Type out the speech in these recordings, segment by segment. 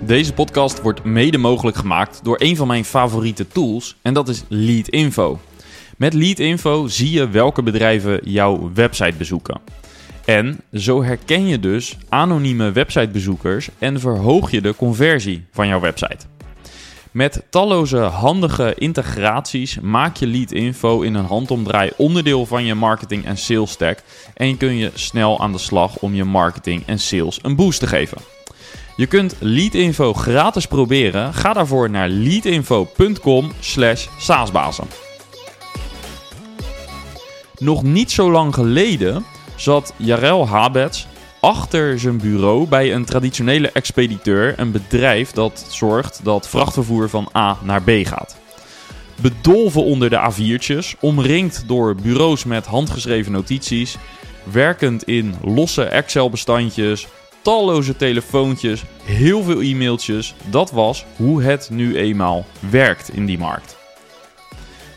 Deze podcast wordt mede mogelijk gemaakt door een van mijn favoriete tools en dat is Leadinfo. Met Leadinfo zie je welke bedrijven jouw website bezoeken. En zo herken je dus anonieme websitebezoekers en verhoog je de conversie van jouw website. Met talloze handige integraties maak je Leadinfo in een handomdraai onderdeel van je marketing en sales stack en kun je snel aan de slag om je marketing en sales een boost te geven. Je kunt Leadinfo gratis proberen. Ga daarvoor naar leadinfo.com slash saasbazen. Nog niet zo lang geleden zat Jarel Habets achter zijn bureau bij een traditionele expediteur, een bedrijf dat zorgt dat vrachtvervoer van A naar B gaat. Bedolven onder de A4'tjes, omringd door bureaus met handgeschreven notities, werkend in losse Excel-bestandjes, talloze telefoontjes, heel veel e-mailtjes. Dat was hoe het nu eenmaal werkt in die markt.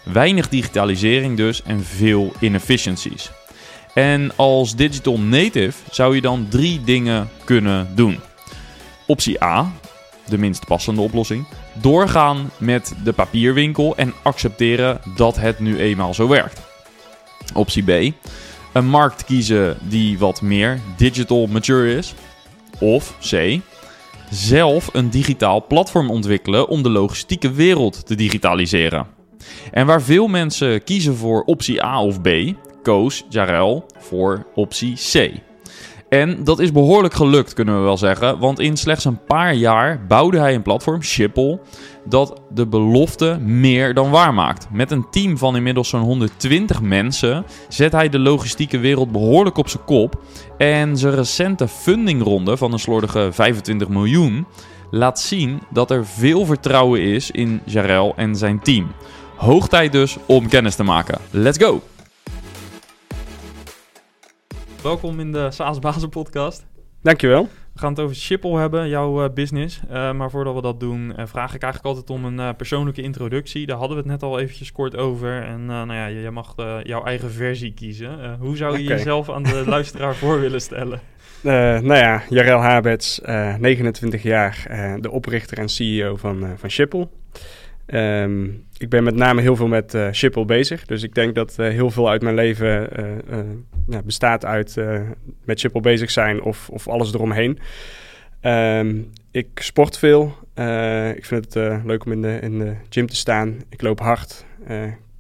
Weinig digitalisering dus en veel inefficiencies. En als digital native zou je dan drie dingen kunnen doen. Optie A, de minst passende oplossing. Doorgaan met de papierwinkel en accepteren dat het nu eenmaal zo werkt. Optie B, een markt kiezen die wat meer digital mature is. Of C, zelf een digitaal platform ontwikkelen om de logistieke wereld te digitaliseren. En waar veel mensen kiezen voor optie A of B, koos Jarel voor optie C. En dat is behoorlijk gelukt, kunnen we wel zeggen. Want in slechts een paar jaar bouwde hij een platform, Shipple, dat de belofte meer dan waar maakt. Met een team van inmiddels zo'n 120 mensen zet hij de logistieke wereld behoorlijk op zijn kop. En zijn recente fundingronde van een slordige 25 miljoen laat zien dat er veel vertrouwen is in Jarel en zijn team. Hoog tijd dus om kennis te maken. Let's go! Welkom in de SaaS Bazen podcast. Dankjewel. We gaan het over Shipple hebben, jouw uh, business. Uh, maar voordat we dat doen, uh, vraag ik eigenlijk altijd om een persoonlijke introductie. Daar hadden we het net al eventjes kort over. En nou ja, je, je mag jouw eigen versie kiezen. hoe zou je okay. jezelf aan de luisteraar voor willen stellen? nou ja, Jarel Habets, 29 jaar, de oprichter en CEO van, van Shipple. Um, ik ben met name heel veel met uh, bezig. Dus ik denk dat uh, heel veel uit mijn leven ja, bestaat uit met Shipple bezig zijn of, of alles eromheen. Um, ik sport veel. ik vind het leuk om in de, in de gym te staan. Ik loop hard.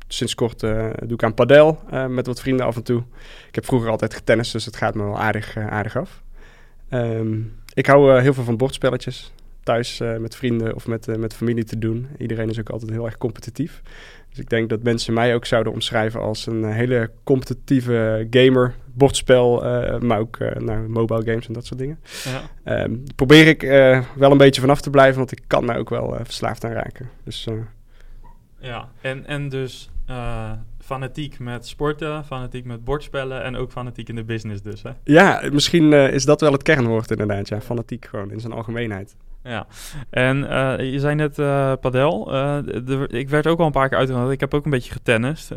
sinds kort doe ik aan padel met wat vrienden af en toe. Ik heb vroeger altijd getennist, dus het gaat me wel aardig, aardig af. Um, ik hou heel veel van bordspelletjes thuis uh, met vrienden of met, uh, met familie te doen. Iedereen is ook altijd heel erg competitief. Dus ik denk dat mensen mij ook zouden omschrijven als een hele competitieve gamer, bordspel, uh, maar ook nou, mobile games en dat soort dingen. Ja. Um, probeer ik wel een beetje vanaf te blijven, want ik kan mij ook wel verslaafd aan raken. Dus, ja, en, en dus fanatiek met sporten, fanatiek met bordspellen en ook fanatiek in de business dus, hè? Ja, misschien is dat wel het kernwoord inderdaad, ja. Fanatiek gewoon in zijn algemeenheid. Ja, en uh, je zei net uh, padel. Uh, de, ik werd ook al een paar keer uitgenodigd. Ik heb ook een beetje getennist.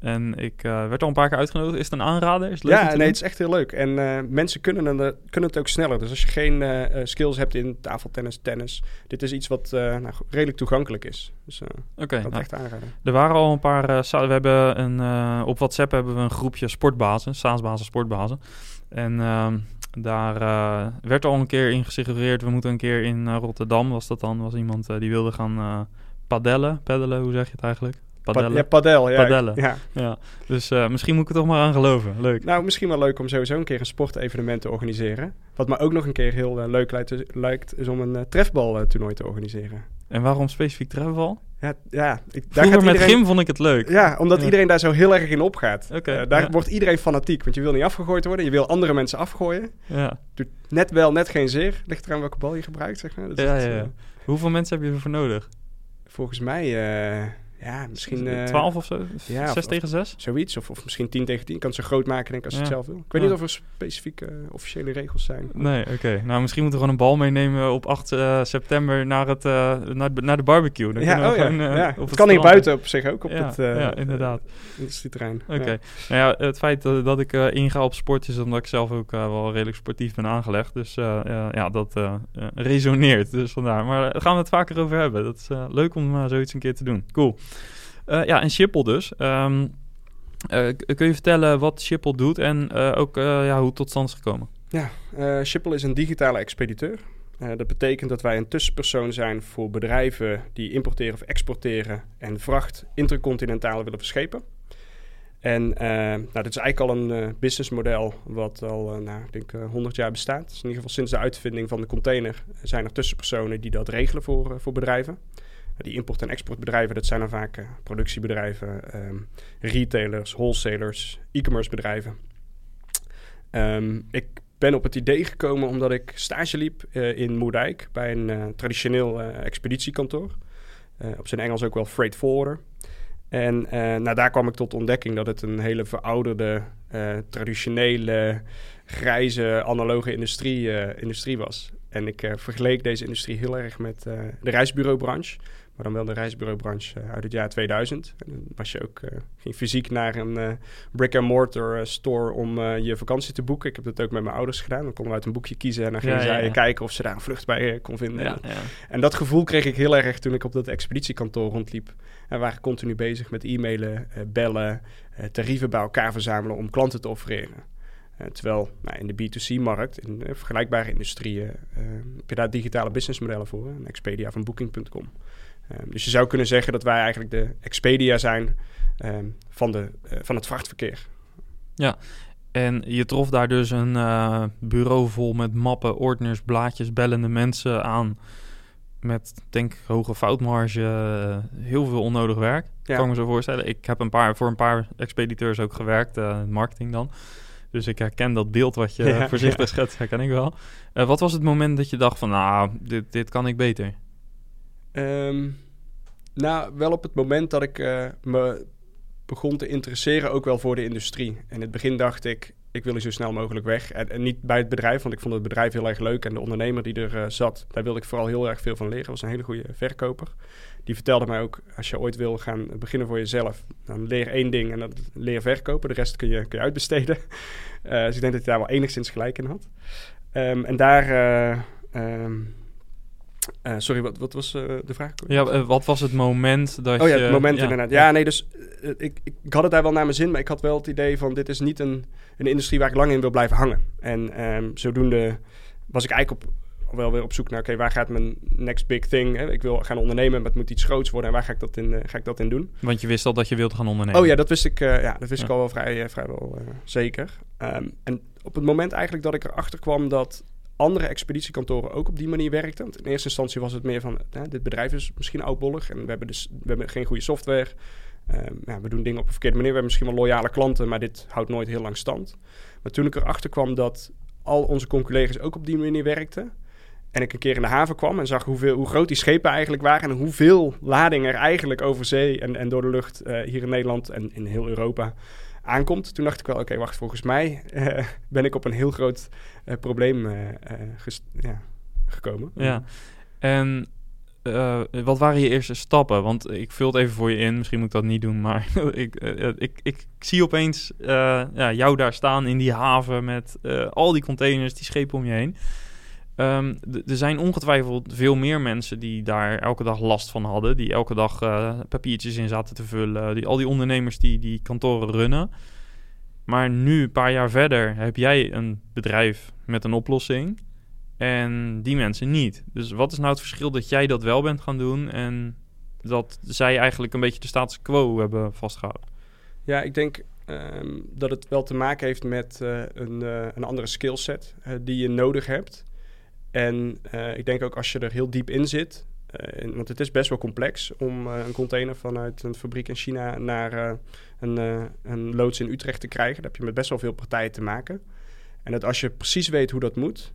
en ik werd al een paar keer uitgenodigd. Is het een aanrader? Is het leuk ja, nee, het is echt heel leuk. En mensen kunnen, het, kunnen het ook sneller. Dus als je geen skills hebt in tafeltennis, tennis. Dit is iets wat nou, redelijk toegankelijk is. Dus okay, dat nou, echt aanraden. Er waren al een paar... we hebben een, op WhatsApp hebben we een groepje sportbazen. SaaSbazen sportbazen. En ehm, daar uh, werd al een keer in gesuggereerd, we moeten een keer in uh, Rotterdam, was dat dan, was iemand uh, die wilde gaan padellen, peddelen, hoe zeg je het eigenlijk? Padellen. ja, padel, ja. Padellen. Ja. ja. Dus misschien moet ik er toch maar aan geloven. Leuk. Nou, misschien wel leuk om sowieso een keer een sportevenement te organiseren. Wat me ook nog een keer heel leuk lijkt, lijkt, is om een trefbaltoernooi te organiseren. En waarom specifiek trefbal? Ja, ja ik, daar Vroeger met iedereen, gym vond ik het leuk. Ja, omdat Ja. iedereen daar zo heel erg in opgaat. Eh, daar ja. wordt iedereen fanatiek, want je wil niet afgegooid worden. Je wil andere mensen afgooien. Ja. Doet net wel, net geen zeer. Ligt eraan welke bal je gebruikt, zeg maar. Dat ja, ja. eh, Hoeveel mensen heb je ervoor nodig? volgens mij, eh, ja, misschien... eh, 12 of zo? ja, 6 of- tegen 6? Zoiets, of, of misschien 10 tegen 10. Je kan het zo groot maken, denk ik, als je Ja. het zelf wil. Ik weet Ja. niet of er specifieke eh, officiële regels zijn. Nee, oké. Nou, misschien moeten we gewoon een bal meenemen op 8 eh, september naar, het, eh, naar, de- naar de barbecue. Dan ja, oh ja. gewoon, eh, ja. op Het het kan hier buiten op zich ook, op ja, het eh, ja, inderdaad. industrieterrein. Oké. Nou ja, het feit dat, ik eh, inga op sport is omdat ik zelf ook eh, wel redelijk sportief ben aangelegd. Dus eh, eh, ja, dat eh, eh, resoneert. Dus vandaar. Maar daar gaan we het vaker over hebben. Dat is eh, leuk om eh, zoiets een keer te doen. Cool. Eh, ja, en Schiphol dus. Ehm, eh, kun je vertellen wat Schiphol doet en eh, ook ja, hoe het tot stand is gekomen? Ja, Schiphol is een digitale expediteur. Dat betekent dat wij een tussenpersoon zijn voor bedrijven die importeren of exporteren en vracht intercontinentaal willen verschepen. En eh, nou, dit is eigenlijk al een businessmodel wat al, nou, ik denk, eh, 100 jaar bestaat. Dus in ieder geval sinds de uitvinding van de container zijn er tussenpersonen die dat regelen voor, voor bedrijven. Die import- en exportbedrijven, dat zijn dan vaak eh, productiebedrijven, ehm, retailers, wholesalers, e-commerce bedrijven. Ehm, ik ben op het idee gekomen omdat ik stage liep eh, in Moerdijk bij een eh, traditioneel expeditiekantoor. Op zijn Engels ook wel freight forwarder. En nou, daar kwam ik tot ontdekking dat het een hele verouderde, traditionele, grijze, analoge industrie, industrie was. En ik eh, vergeleek deze industrie heel erg met de reisbureaubranche. Maar dan wel de reisbureaubranche eh, uit het jaar 2000. En dan was je ook, eh, ging fysiek naar een eh, brick-and-mortar store om je vakantie te boeken. Ik heb dat ook met mijn ouders gedaan. Dan konden we uit een boekje kiezen en dan gingen Ja, ja, zij ja. kijken of ze daar een vlucht bij kon vinden. Ja, ja. En dat gevoel kreeg ik heel erg toen ik op dat expeditiekantoor rondliep. En we waren continu bezig met e-mailen, bellen, tarieven bij elkaar verzamelen om klanten te offereren. Terwijl nou, in de B2C-markt, in vergelijkbare industrieën, heb je daar digitale businessmodellen voor. Een Expedia van Booking.com. Eh, dus je zou kunnen zeggen dat wij eigenlijk de Expedia zijn eh, van, de, eh, van het vrachtverkeer. En je trof daar dus een eh, bureau vol met mappen, ordners, blaadjes, bellende mensen aan. Met, denk ik, hoge foutmarge, eh, heel veel onnodig werk. Ja. Kan ik me zo voorstellen. Ik heb een paar, voor een paar expediteurs ook gewerkt, in marketing dan. Dus ik herken dat beeld wat je Ja, voorzichtig ja. schetst, herken ik wel. Wat was het moment dat je dacht van, nou, dit, dit kan ik beter? Ehm, nou, wel op het moment dat ik eh, me begon te interesseren ook wel voor de industrie. In het begin dacht ik, ik wil hier zo snel mogelijk weg. En, niet bij het bedrijf, want ik vond het bedrijf heel erg leuk. En de ondernemer die er eh, zat, daar wilde ik vooral heel erg veel van leren. was een hele goede verkoper. Die vertelde mij ook, als je ooit wil gaan beginnen voor jezelf... dan leer één ding en dat leer verkopen. De rest kun je, kun je uitbesteden. Eh, dus ik denk dat hij daar wel enigszins gelijk in had. Ehm, en daar... eh, eh, sorry, wat, wat was eh, de vraag? Ja, eh, wat was het moment dat Oh ja, je... het moment inderdaad. Ja, nee, dus ik, ik, ik had het daar wel naar mijn zin, maar ik had wel het idee van dit is niet een, een industrie waar ik lang in wil blijven hangen. En ehm, zodoende was ik eigenlijk op, wel weer op zoek naar, oké, waar gaat mijn next big thing? Hè? Ik wil gaan ondernemen, maar het moet iets groots worden en waar ga ik dat in, ga ik dat in doen? Want je wist al dat je wilde gaan ondernemen. Oh ja, dat wist ik, ja, dat wist Ja. ik al wel vrij, vrijwel zeker. Ehm, en op het moment eigenlijk dat ik erachter kwam dat andere expeditiekantoren ook op die manier werkten. In eerste instantie was het meer van, dit bedrijf is misschien oudbollig en we hebben, dus, we hebben geen goede software. Ehm, we doen dingen op een verkeerde manier. We hebben misschien wel loyale klanten, maar dit houdt nooit heel lang stand. Maar toen ik erachter kwam dat al onze collega's ook op die manier werkten... en ik een keer in de haven kwam en zag hoeveel, hoe groot die schepen eigenlijk waren... en hoeveel lading er eigenlijk over zee en, en door de lucht eh, hier in Nederland en in heel Europa aankomt... toen dacht ik wel, oké, wacht, volgens mij eh, ben ik op een heel groot eh, probleem eh, ja, gekomen. Ja. En wat waren je eerste stappen? Want ik vul het even voor je in. Misschien moet ik dat niet doen, maar ik, ik, ik zie opeens ja, jou daar staan in die haven met al die containers, die schepen om je heen. Ehm, er zijn ongetwijfeld veel meer mensen die daar elke dag last van hadden. Die elke dag eh, papiertjes in zaten te vullen. Die, al die ondernemers die die kantoren runnen. Maar nu, een paar jaar verder, heb jij een bedrijf met een oplossing. En die mensen niet. Dus wat is nou het verschil dat jij dat wel bent gaan doen en dat zij eigenlijk een beetje de status quo hebben vastgehouden? Ja, ik denk ehm, dat het wel te maken heeft met eh, een, eh, een andere skillset die je nodig hebt. En eh, ik denk ook als je er heel diep in zit, Uh, want het is best wel complex om uh, een container vanuit een fabriek in China naar een, een loods in Utrecht te krijgen. Daar heb je met best wel veel partijen te maken. En dat als je precies weet hoe dat moet,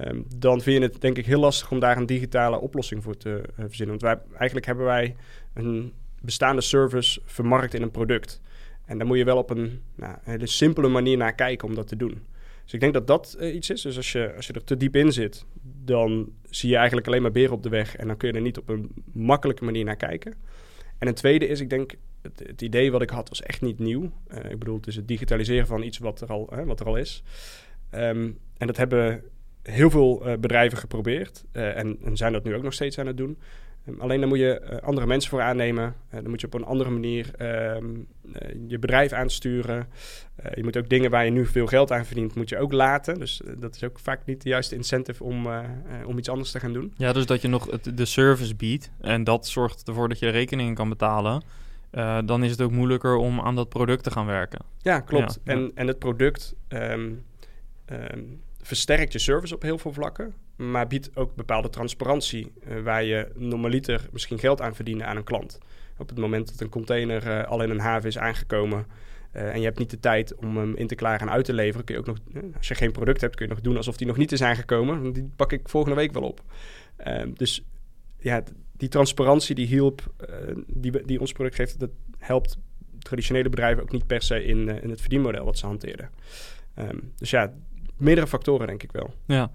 um, dan vind je het denk ik heel lastig om daar een digitale oplossing voor te verzinnen. Want eigenlijk hebben wij een bestaande service vermarkt in een product. En daar moet je wel op een nou, hele simpele manier naar kijken om dat te doen. Dus ik denk dat dat uh, iets is. Dus als je, als je er te diep in zit, dan zie je eigenlijk alleen maar beren op de weg. En dan kun je er niet op een makkelijke manier naar kijken. En een tweede is, ik denk, het, het idee wat ik had was echt niet nieuw. Uh, ik bedoel, het is het digitaliseren van iets wat er al, hè, wat er al is. Um, en dat hebben heel veel uh, bedrijven geprobeerd. En, en, zijn dat nu ook nog steeds aan het doen. Ehm, alleen dan moet je uh, andere mensen voor aannemen. Uh, dan moet je op een andere manier um, uh, je bedrijf aansturen. je moet ook dingen waar je nu veel geld aan verdient, moet je ook laten. Dus dat is ook vaak niet de juiste incentive om, om iets anders te gaan doen. Ja, dus dat je nog het, de service biedt en dat zorgt ervoor dat je rekeningen kan betalen. dan is het ook moeilijker om aan dat product te gaan werken. Ja, klopt. Ja, en, ja. en het product um, versterkt je service op heel veel vlakken maar biedt ook bepaalde transparantie uh, waar je normaliter misschien geld aan verdienen aan een klant. Op het moment dat een container uh, al in een haven is aangekomen uh, en je hebt niet de tijd om hem in te klaren en uit te leveren, kun je ook nog, als je geen product hebt, kun je nog doen alsof die nog niet is aangekomen. Die pak ik volgende week wel op. dus ja, die transparantie die hielp, die, die ons product geeft, dat helpt traditionele bedrijven ook niet per se in, in het verdienmodel wat ze hanteerden. Um, dus ja, meerdere factoren denk ik wel. Ja.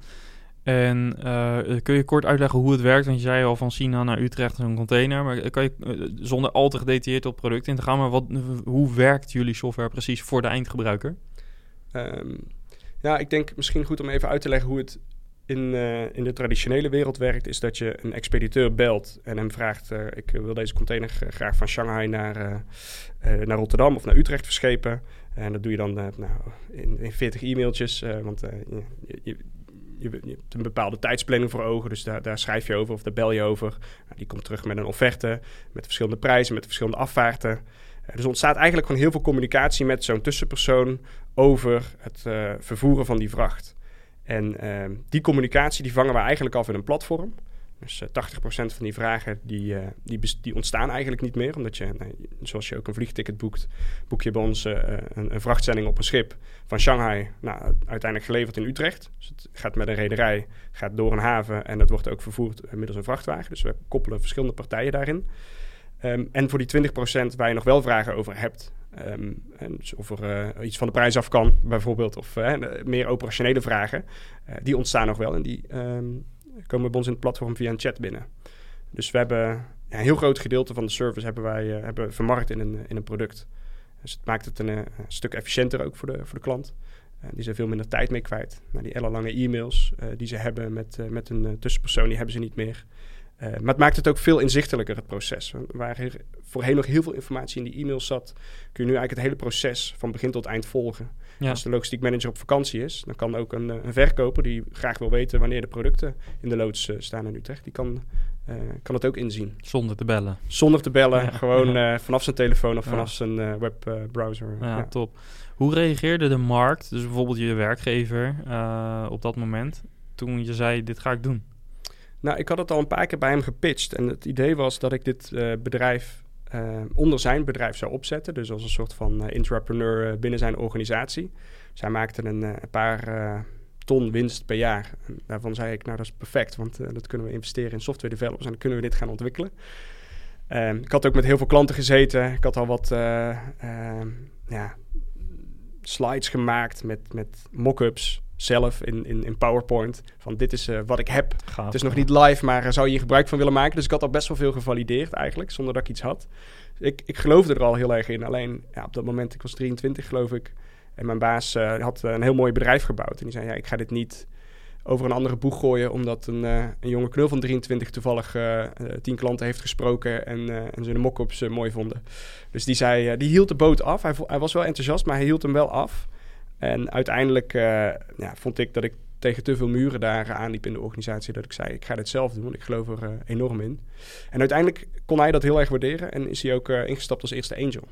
En uh, kun je kort uitleggen hoe het werkt? Want je zei al van China naar Utrecht een container. Maar kan je uh, zonder al te gedetailleerd op product in te gaan, maar wat, hoe werkt jullie software precies voor de eindgebruiker? Um, ja, ik denk misschien goed om even uit te leggen hoe het in, in de traditionele wereld werkt. Is dat je een expediteur belt en hem vraagt: Ik wil deze container graag van Shanghai naar, naar Rotterdam of naar Utrecht verschepen. En dat doe je dan nou, in, in 40 e-mailtjes. want je, je je, hebt een bepaalde tijdsplanning voor ogen, dus daar, daar schrijf je over of daar bel je over. Nou, die komt terug met een offerte, met verschillende prijzen, met verschillende afvaarten. Uh, dus ontstaat eigenlijk gewoon heel veel communicatie met zo'n tussenpersoon over het uh, vervoeren van die vracht. En uh, die communicatie die vangen we eigenlijk af in een platform. Dus uh, 80% van die vragen die, uh, die, die, ontstaan eigenlijk niet meer. Omdat je, zoals je ook een vliegticket boekt, boek je bij ons uh, een, een, vrachtzending op een schip van Shanghai. Nou, uiteindelijk geleverd in Utrecht. Dus het gaat met een rederij, gaat door een haven en dat wordt ook vervoerd middels een vrachtwagen. Dus we koppelen verschillende partijen daarin. Um, en voor die 20% waar je nog wel vragen over hebt, um, en dus of er iets van de prijs af kan, bijvoorbeeld, of meer operationele vragen, die ontstaan nog wel. En die um, komen bij ons in het platform via een chat binnen. Dus we hebben een heel groot gedeelte van de service hebben wij uh, hebben vermarkt in een, in een product. Dus het maakt het een, een stuk efficiënter ook voor de, voor de klant. Uh, die zijn veel minder tijd mee kwijt. Die ellenlange e-mails die ze hebben met, met een tussenpersoon, die hebben ze niet meer. Uh, maar het maakt het ook veel inzichtelijker, het proces. Waar er voorheen nog heel veel informatie in die e-mails zat, kun je nu eigenlijk het hele proces van begin tot eind volgen. Ja. Als de logistiek manager op vakantie is, dan kan ook een, eh, een, verkoper die graag wil weten wanneer de producten in de loods uh, staan in Utrecht, die kan, uh, kan het ook inzien. Zonder te bellen. Zonder te bellen, ja. gewoon ja. vanaf zijn telefoon of vanaf zijn webbrowser. ja, top. Hoe reageerde de markt, dus bijvoorbeeld je werkgever, op dat moment, toen je zei, dit ga ik doen? Nou, ik had het al een paar keer bij hem gepitcht. En het idee was dat ik dit uh, bedrijf uh, onder zijn bedrijf zou opzetten. Dus als een soort van uh, intrapreneur binnen zijn organisatie. Zij maakten een, een paar ton winst per jaar. En daarvan zei ik, nou dat is perfect. Want dat kunnen we investeren in software developers en dan kunnen we dit gaan ontwikkelen. Ehm, ik had ook met heel veel klanten gezeten. Ik had al wat ja, slides gemaakt met, met mock-ups zelf in, in, in PowerPoint. Van dit is uh, wat ik heb. Gaaf, het is nog niet live, maar uh, zou je hier gebruik van willen maken? Dus ik had al best wel veel gevalideerd eigenlijk, zonder dat ik iets had. Ik, ik geloofde er al heel erg in. Alleen ja, op dat moment, ik was 23 geloof ik. En mijn baas uh, had een heel mooi bedrijf gebouwd. En die zei, ja, ik ga dit niet over een andere boeg gooien... omdat een, een jonge knul van 23 toevallig tien klanten heeft gesproken... en, en ze de mock-ups mooi vonden. Dus die zei, die hield de boot af. Hij, hij was wel enthousiast, maar hij hield hem wel af... En uiteindelijk uh, ja, vond ik dat ik tegen te veel muren daar aanliep in de organisatie. Dat ik zei, ik ga dit zelf doen, want ik geloof er uh, enorm in. En uiteindelijk kon hij dat heel erg waarderen en is hij ook uh, ingestapt als eerste angel.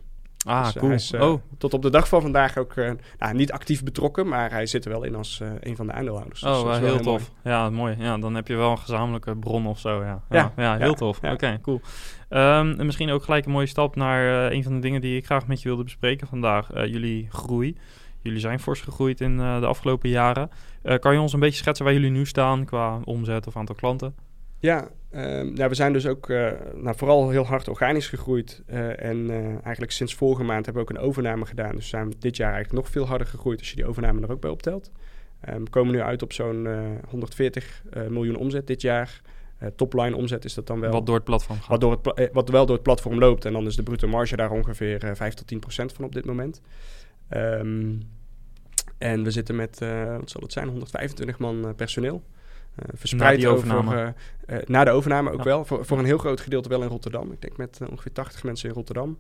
Ah, Dus, eh, cool. is, eh, oh, Tot op de dag van vandaag ook eh, nou, niet actief betrokken, maar hij zit er wel in als eh, een van de aandeelhouders. Dus oh is heel mooi. tof. Ja, mooi. Ja, dan heb je wel een gezamenlijke bron of zo. Ja, Ja, ja, heel ja, tof. Oké, cool. Ehm, en misschien ook gelijk een mooie stap naar eh, een van de dingen die ik graag met je wilde bespreken vandaag. Eh, jullie groei. Jullie zijn fors gegroeid in eh, de afgelopen jaren. Eh, kan je ons een beetje schetsen waar jullie nu staan qua omzet of aantal klanten? Ja, ehm, ja, we zijn dus ook eh, nou, vooral heel hard organisch gegroeid. en eigenlijk sinds vorige maand hebben we ook een overname gedaan. Dus zijn we dit jaar eigenlijk nog veel harder gegroeid als je die overname er ook bij optelt. Ehm, we komen nu uit op zo'n eh, 140 eh, miljoen omzet dit jaar. Topline omzet is dat dan wel. Wat door het platform gaat. Wat, door het, pla- wat wel door het platform loopt. En dan is de bruto marge daar ongeveer eh 5 tot 10 procent van op dit moment. Ehm, en we zitten met, eh, wat zal het zijn, 125 man eh, personeel. Eh, verspreid die overname. over... na de overname ook Ja. wel. Voor, voor een heel groot gedeelte wel in Rotterdam. Ik denk met ongeveer 80 mensen in Rotterdam.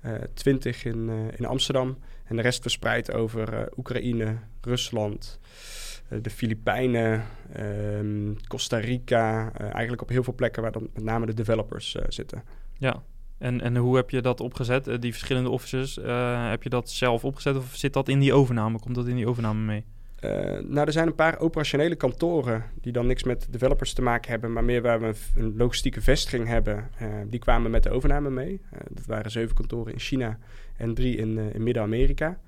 eh 20 in, in Amsterdam. En de rest verspreid over Oekraïne, Rusland, de Filipijnen, ehm, Costa Rica. eigenlijk op heel veel plekken waar dan met name de developers zitten. Ja. En, en hoe heb je dat opgezet? Eh, die verschillende offices, eh, heb je dat zelf opgezet of zit dat in die overname? Komt dat in die overname mee? Eh, nou, er zijn een paar operationele kantoren die dan niks met developers te maken hebben, maar meer waar we een, logistieke vestiging hebben. Die kwamen met de overname mee. Dat waren zeven kantoren in China en drie in, in Midden-Amerika.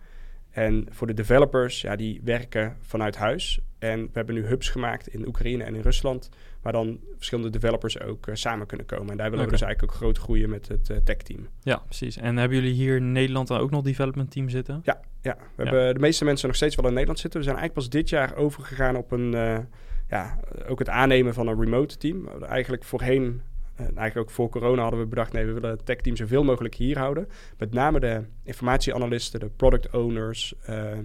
En voor de developers, ja, die werken vanuit huis. En we hebben nu hubs gemaakt in Oekraïne en in Rusland, waar dan verschillende developers ook eh, samen kunnen komen. En daar willen we dus eigenlijk ook groot groeien met het eh, tech-team. Ja, precies. En hebben jullie hier in Nederland dan ook nog development team zitten? Ja, we hebben de meeste mensen nog steeds wel in Nederland zitten. We zijn eigenlijk pas dit jaar overgegaan op een, eh, ja, ook het aannemen van een remote team. Eigenlijk voorheen, eh, eigenlijk ook voor corona hadden we bedacht, nee, we willen het tech-team zoveel mogelijk hier houden. Met name de informatieanalisten, de product owners, eh, eh,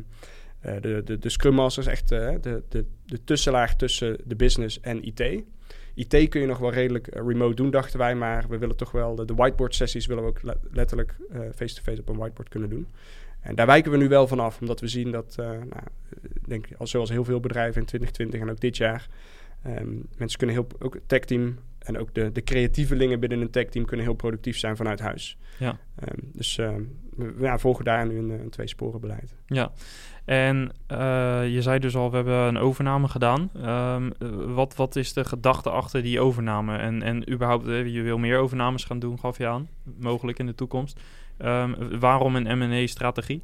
de, de, de scrum masters, echt eh, de, de, de tussenlaag tussen de business en IT. IT kun je nog wel redelijk eh, remote doen, dachten wij, maar we willen toch wel de, de whiteboard sessies willen we ook le- letterlijk eh, face-to-face op een whiteboard kunnen doen. En daar wijken we nu wel van af, omdat we zien dat, eh nou, ik denk al zoals heel veel bedrijven in 2020 en ook dit jaar, ehm, mensen kunnen heel, ook het techteam en ook de, de creatievelingen binnen een techteam kunnen heel productief zijn vanuit huis. Ja. Ehm, dus ehm, we ja, volgen daar nu een, een twee-sporen-beleid. Ja, en eh, je zei dus al, we hebben een overname gedaan. Ehm, eh, wat, wat is de gedachte achter die overname? En, en überhaupt, je wil meer overnames gaan doen, gaf je aan, mogelijk in de toekomst. Ehm, waarom een M&A-strategie?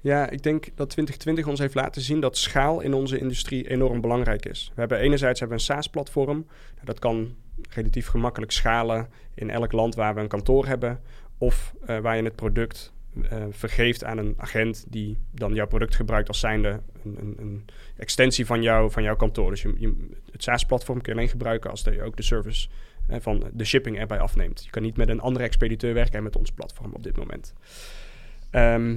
Ja, ik denk dat 2020 ons heeft laten zien dat schaal in onze industrie enorm belangrijk is. We hebben enerzijds hebben we een SaaS-platform. Dat kan relatief gemakkelijk schalen in elk land waar we een kantoor hebben. Of eh, waar je het product eh, vergeeft aan een agent die dan jouw product gebruikt als zijnde een, een, een extensie van, jou, van jouw kantoor. Dus je, je- het SaaS-platform kun je alleen gebruiken als je ook de service eh, van de shipping erbij afneemt. Je kan niet met een andere expediteur werken en met ons platform op dit moment. Ehm,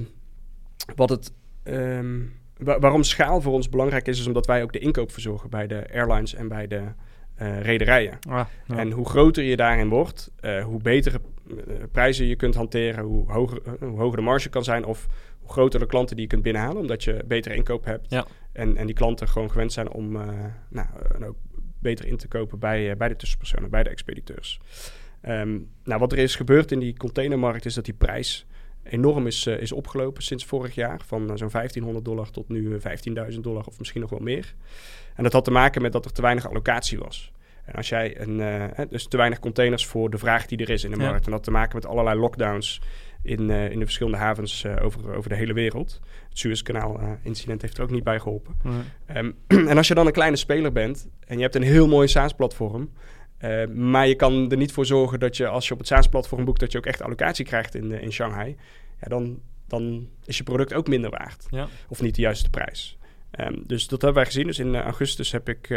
wat het, ehm, wa- waarom schaal voor ons belangrijk is, is omdat wij ook de inkoop verzorgen bij de airlines en bij de eh, rederijen. Ah, ja. En hoe groter je daarin wordt, eh, hoe betere eh, prijzen je kunt hanteren, hoe hoger, hoe hoger de marge kan zijn of hoe groter de klanten die je kunt binnenhalen, omdat je betere inkoop hebt. Ja. En, en die klanten gewoon gewend zijn om nou, ook beter in te kopen bij, bij de tussenpersonen, bij de expediteurs. Ehm, nou, wat er is gebeurd in die containermarkt is dat die prijs enorm is, eh, is opgelopen sinds vorig jaar. Van eh, zo'n 1500 dollar tot nu eh, 15.000 dollar of misschien nog wel meer. En dat had te maken met dat er te weinig allocatie was. En als jij een, eh, dus te weinig containers voor de vraag die er is in de Ja. markt. En dat had te maken met allerlei lockdowns in, eh, in de verschillende havens eh, over, over de hele wereld. Het Suezkanaal-incident heeft er ook niet bij geholpen. Nee. Ehm, en als je dan een kleine speler bent en je hebt een heel mooi SaaS-platform, eh, maar je kan er niet voor zorgen dat je als je op het SaaS-platform boekt, dat je ook echt allocatie krijgt in, eh, in Shanghai, ja, dan, dan is je product ook minder waard. Ja. Of niet de juiste prijs. Ehm, dus dat hebben wij gezien. Dus in eh, augustus heb ik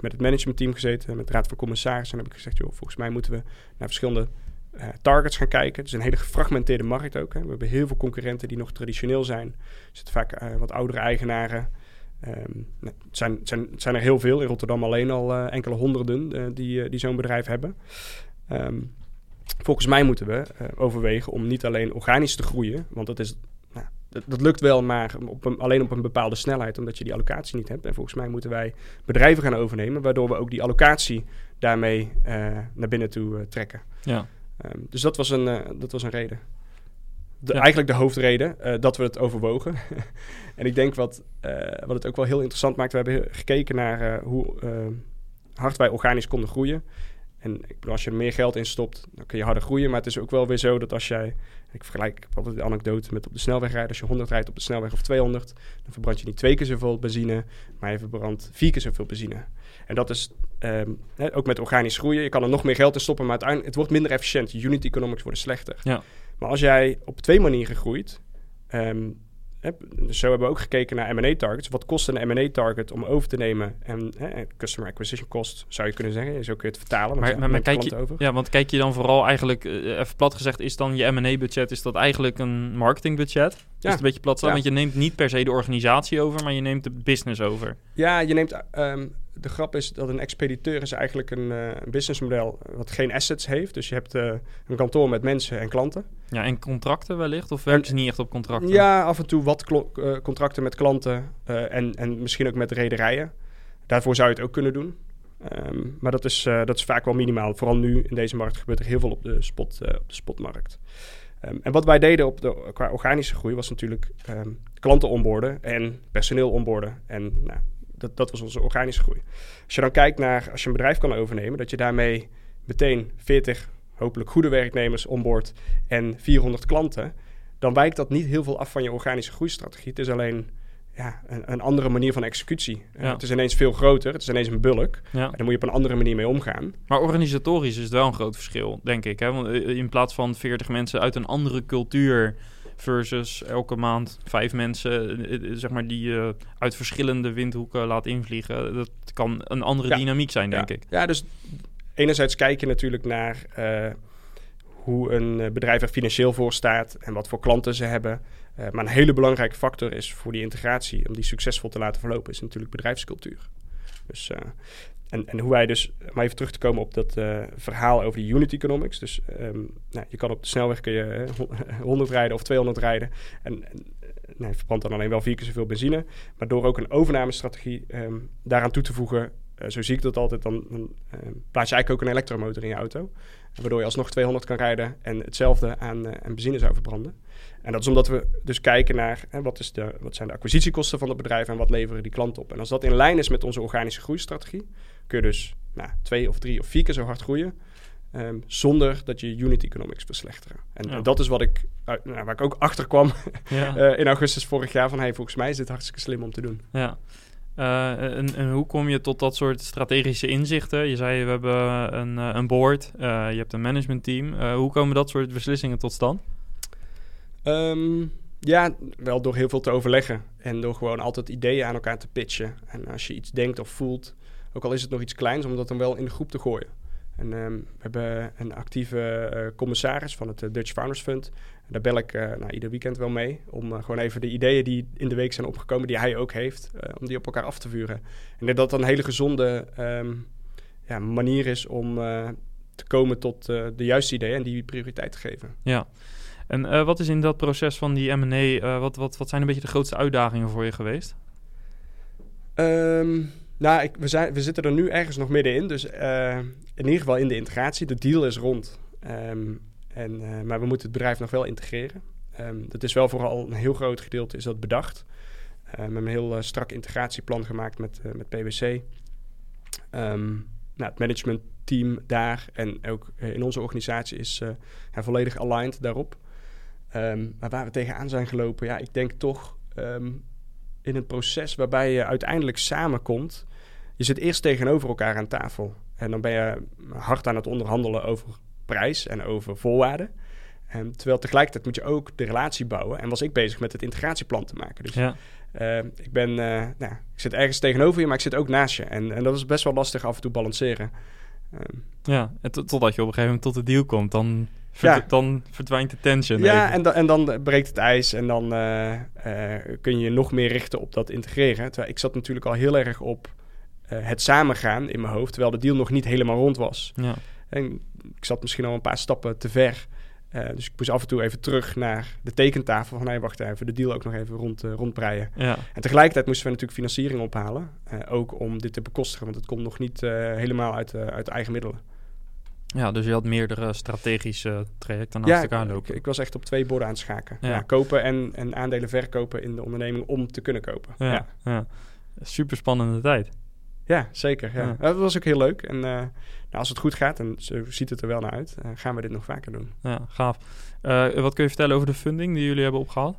met het managementteam gezeten, met de raad van commissarissen. En heb ik gezegd, joh, volgens mij moeten we naar verschillende targets gaan kijken. Het is een hele gefragmenteerde markt ook. Hè. We hebben heel veel concurrenten die nog traditioneel zijn. Er zitten vaak wat oudere eigenaren. Ehm, nou, het, zijn, het, zijn, het zijn er heel veel. In Rotterdam alleen al eh, enkele honderden eh, die, eh, die zo'n bedrijf hebben. Ehm, volgens mij moeten we overwegen om niet alleen organisch te groeien. Want dat, is, nou, dat, dat lukt wel, maar op een, alleen op een bepaalde snelheid. Omdat je die allocatie niet hebt. En volgens mij moeten wij bedrijven gaan overnemen. Waardoor we ook die allocatie daarmee naar binnen toe trekken. Ja. Ehm, dus dat was een, dat was een reden. De, Ja. eigenlijk de hoofdreden eh, dat we het overwogen. en ik denk wat, eh, wat het ook wel heel interessant maakt, we hebben gekeken naar eh, hoe hard wij organisch konden groeien. En ik bedoel, als je er meer geld in stopt, dan kun je harder groeien. Maar het is ook wel weer zo dat als jij, ik vergelijk altijd de anekdote met op de snelweg rijden. Als je 100 rijdt op de snelweg of 200, dan verbrand je niet twee keer zoveel benzine, maar je verbrandt vier keer zoveel benzine. En dat is ehm, hè, ook met organisch groeien. Je kan er nog meer geld in stoppen, maar uiteindelijk het wordt minder efficiënt. Je unit economics worden slechter. Ja. Maar als jij op twee manieren groeit, ehm, dus zo hebben we ook gekeken naar M&A targets. Wat kost een M&A target om over te nemen? En hè, customer acquisition cost zou je kunnen zeggen. Zo kun je het vertalen. Maar, maar, maar kijk je, over. ja, want kijk je dan vooral eigenlijk, eh, even plat gezegd, is dan je M&A-budget, is dat eigenlijk een marketingbudget? Is Ja. het een beetje plat? Ja. Want je neemt niet per se de organisatie over, maar je neemt de business over. Ja, je neemt. ehm, de grap is dat een expediteur is eigenlijk een, een businessmodel wat geen assets heeft. Dus je hebt eh, een kantoor met mensen en klanten. Ja, en contracten wellicht? Of werken ze niet echt op contracten? Ja, af en toe wat eh, contracten met klanten en, en misschien ook met rederijen. Daarvoor zou je het ook kunnen doen. Ehm, maar dat is, dat is vaak wel minimaal. Vooral nu in deze markt gebeurt er heel veel op de, spot, op de spotmarkt. Ehm, en wat wij deden op de, qua organische groei was natuurlijk ehm, klanten onboorden en personeel onboorden. En nou, dat, dat was onze organische groei. Als je dan kijkt naar, als je een bedrijf kan overnemen, dat je daarmee meteen 40 hopelijk goede werknemers onboord en 400 klanten, dan wijkt dat niet heel veel af van je organische groeistrategie. Het is alleen ja, een, een andere manier van executie. Eh, het is ineens veel groter, het is ineens een bulk. Ja. En daar moet je op een andere manier mee omgaan. Maar organisatorisch is het wel een groot verschil, denk ik. Hè? Want eh, in plaats van 40 mensen uit een andere cultuur versus elke maand vijf mensen, eh, eh, zeg maar, die je uit verschillende windhoeken laat invliegen. Dat kan een andere Ja. dynamiek zijn, denk ja. ik. Ja, dus enerzijds kijk je natuurlijk naar eh, hoe een eh, bedrijf er financieel voor staat en wat voor klanten ze hebben. Eh, maar een hele belangrijke factor is voor die integratie, om die succesvol te laten verlopen, is natuurlijk bedrijfscultuur. Dus, eh, en, en hoe wij dus, om even terug te komen op dat eh, verhaal over die unit economics. Dus ehm, nou, je kan op de snelweg kun je eh, hon- 100 rijden of 200 rijden. En, en eh, nee, verbrandt dan alleen wel vier keer zoveel benzine. Maar door ook een overnamestrategie ehm, daaraan toe te voegen, zo zie ik dat altijd, dan, ehm, plaats je eigenlijk ook een elektromotor in je auto. Waardoor je alsnog 200 kan rijden en hetzelfde aan, aan benzine zou verbranden. En dat is omdat we dus kijken naar hè, wat, is de, wat zijn de acquisitiekosten van het bedrijf en wat leveren die klanten op. En als dat in lijn is met onze organische groeistrategie, kun je dus nou, twee of drie of vier keer zo hard groeien. ehm, zonder dat je unit economics verslechteren. En, Ja. en dat is wat ik, nou, waar ik ook achter kwam Ja. eh, in augustus vorig jaar. Van hey, volgens mij is dit hartstikke slim om te doen. Ja. Eh, en, en hoe kom je tot dat soort strategische inzichten? Je zei, we hebben een, eh, een board, je hebt een managementteam. Hoe komen dat soort beslissingen tot stand? Ehm, ja, wel door heel veel te overleggen. En door gewoon altijd ideeën aan elkaar te pitchen. En als je iets denkt of voelt, ook al is het nog iets kleins, om dat dan wel in de groep te gooien. En ehm, we hebben een actieve eh, commissaris van het eh, Dutch Founders Fund. En daar bel ik eh, nou, ieder weekend wel mee. Om gewoon even de ideeën die in de week zijn opgekomen, die hij ook heeft, om die op elkaar af te vuren. En dat dat een hele gezonde ehm, ja, manier is om te komen tot de juiste ideeën en die prioriteit te geven. Ja. En eh, wat is in dat proces van die M&A, eh, wat, wat, wat zijn een beetje de grootste uitdagingen voor je geweest? Ehm, nou, ik, we, zijn, we zitten er nu ergens nog middenin. Dus eh, in ieder geval in de integratie. De deal is rond. Ehm, en, maar we moeten het bedrijf nog wel integreren. Ehm, dat is wel vooral een heel groot gedeelte is dat bedacht. Eh, we hebben een heel strak integratieplan gemaakt met, met PwC. Ehm, nou, het managementteam daar en ook in onze organisatie is volledig aligned daarop. Ehm, maar waar we tegenaan zijn gelopen, ja, ik denk toch ehm, in een proces waarbij je uiteindelijk samenkomt. Je zit eerst tegenover elkaar aan tafel. En dan ben je hard aan het onderhandelen over prijs en over voorwaarden. En terwijl tegelijkertijd moet je ook de relatie bouwen. En was ik bezig met het integratieplan te maken. Dus Ja. ik ben, eh, nou, ik zit ergens tegenover je, maar ik zit ook naast je. En, en dat is best wel lastig af en toe balanceren. Ehm, Ja, en tot- totdat je op een gegeven moment tot de deal komt, dan, verd- Ja. dan verdwijnt de tension. ja, even. en, da- en dan breekt het ijs en dan eh, eh, kun je je nog meer richten op dat integreren. Terwijl ik zat natuurlijk al heel erg op eh, het samengaan in mijn hoofd, terwijl de deal nog niet helemaal rond was. Ja. En ik zat misschien al een paar stappen te ver. Eh, dus ik moest af en toe even terug naar de tekentafel van... nee, wacht even, de deal ook nog even rond, eh, rondbreien. Ja. En tegelijkertijd moesten we natuurlijk financiering ophalen. eh, ook om dit te bekostigen, want het komt nog niet eh, helemaal uit, eh, uit eigen middelen. Ja, dus je had meerdere strategische trajecten naast Ja, elkaar ik, lopen. ik was echt op twee borden aan het schaken. Ja. Ja. kopen en, en aandelen verkopen in de onderneming om te kunnen kopen. ja, Ja. Super spannende tijd. ja zeker. Ja. Dat was ook heel leuk. En eh, nou, als het goed gaat, en zo ziet het er wel naar uit, eh, gaan we dit nog vaker doen. Ja, gaaf. Eh, wat kun je vertellen over de funding die jullie hebben opgehaald?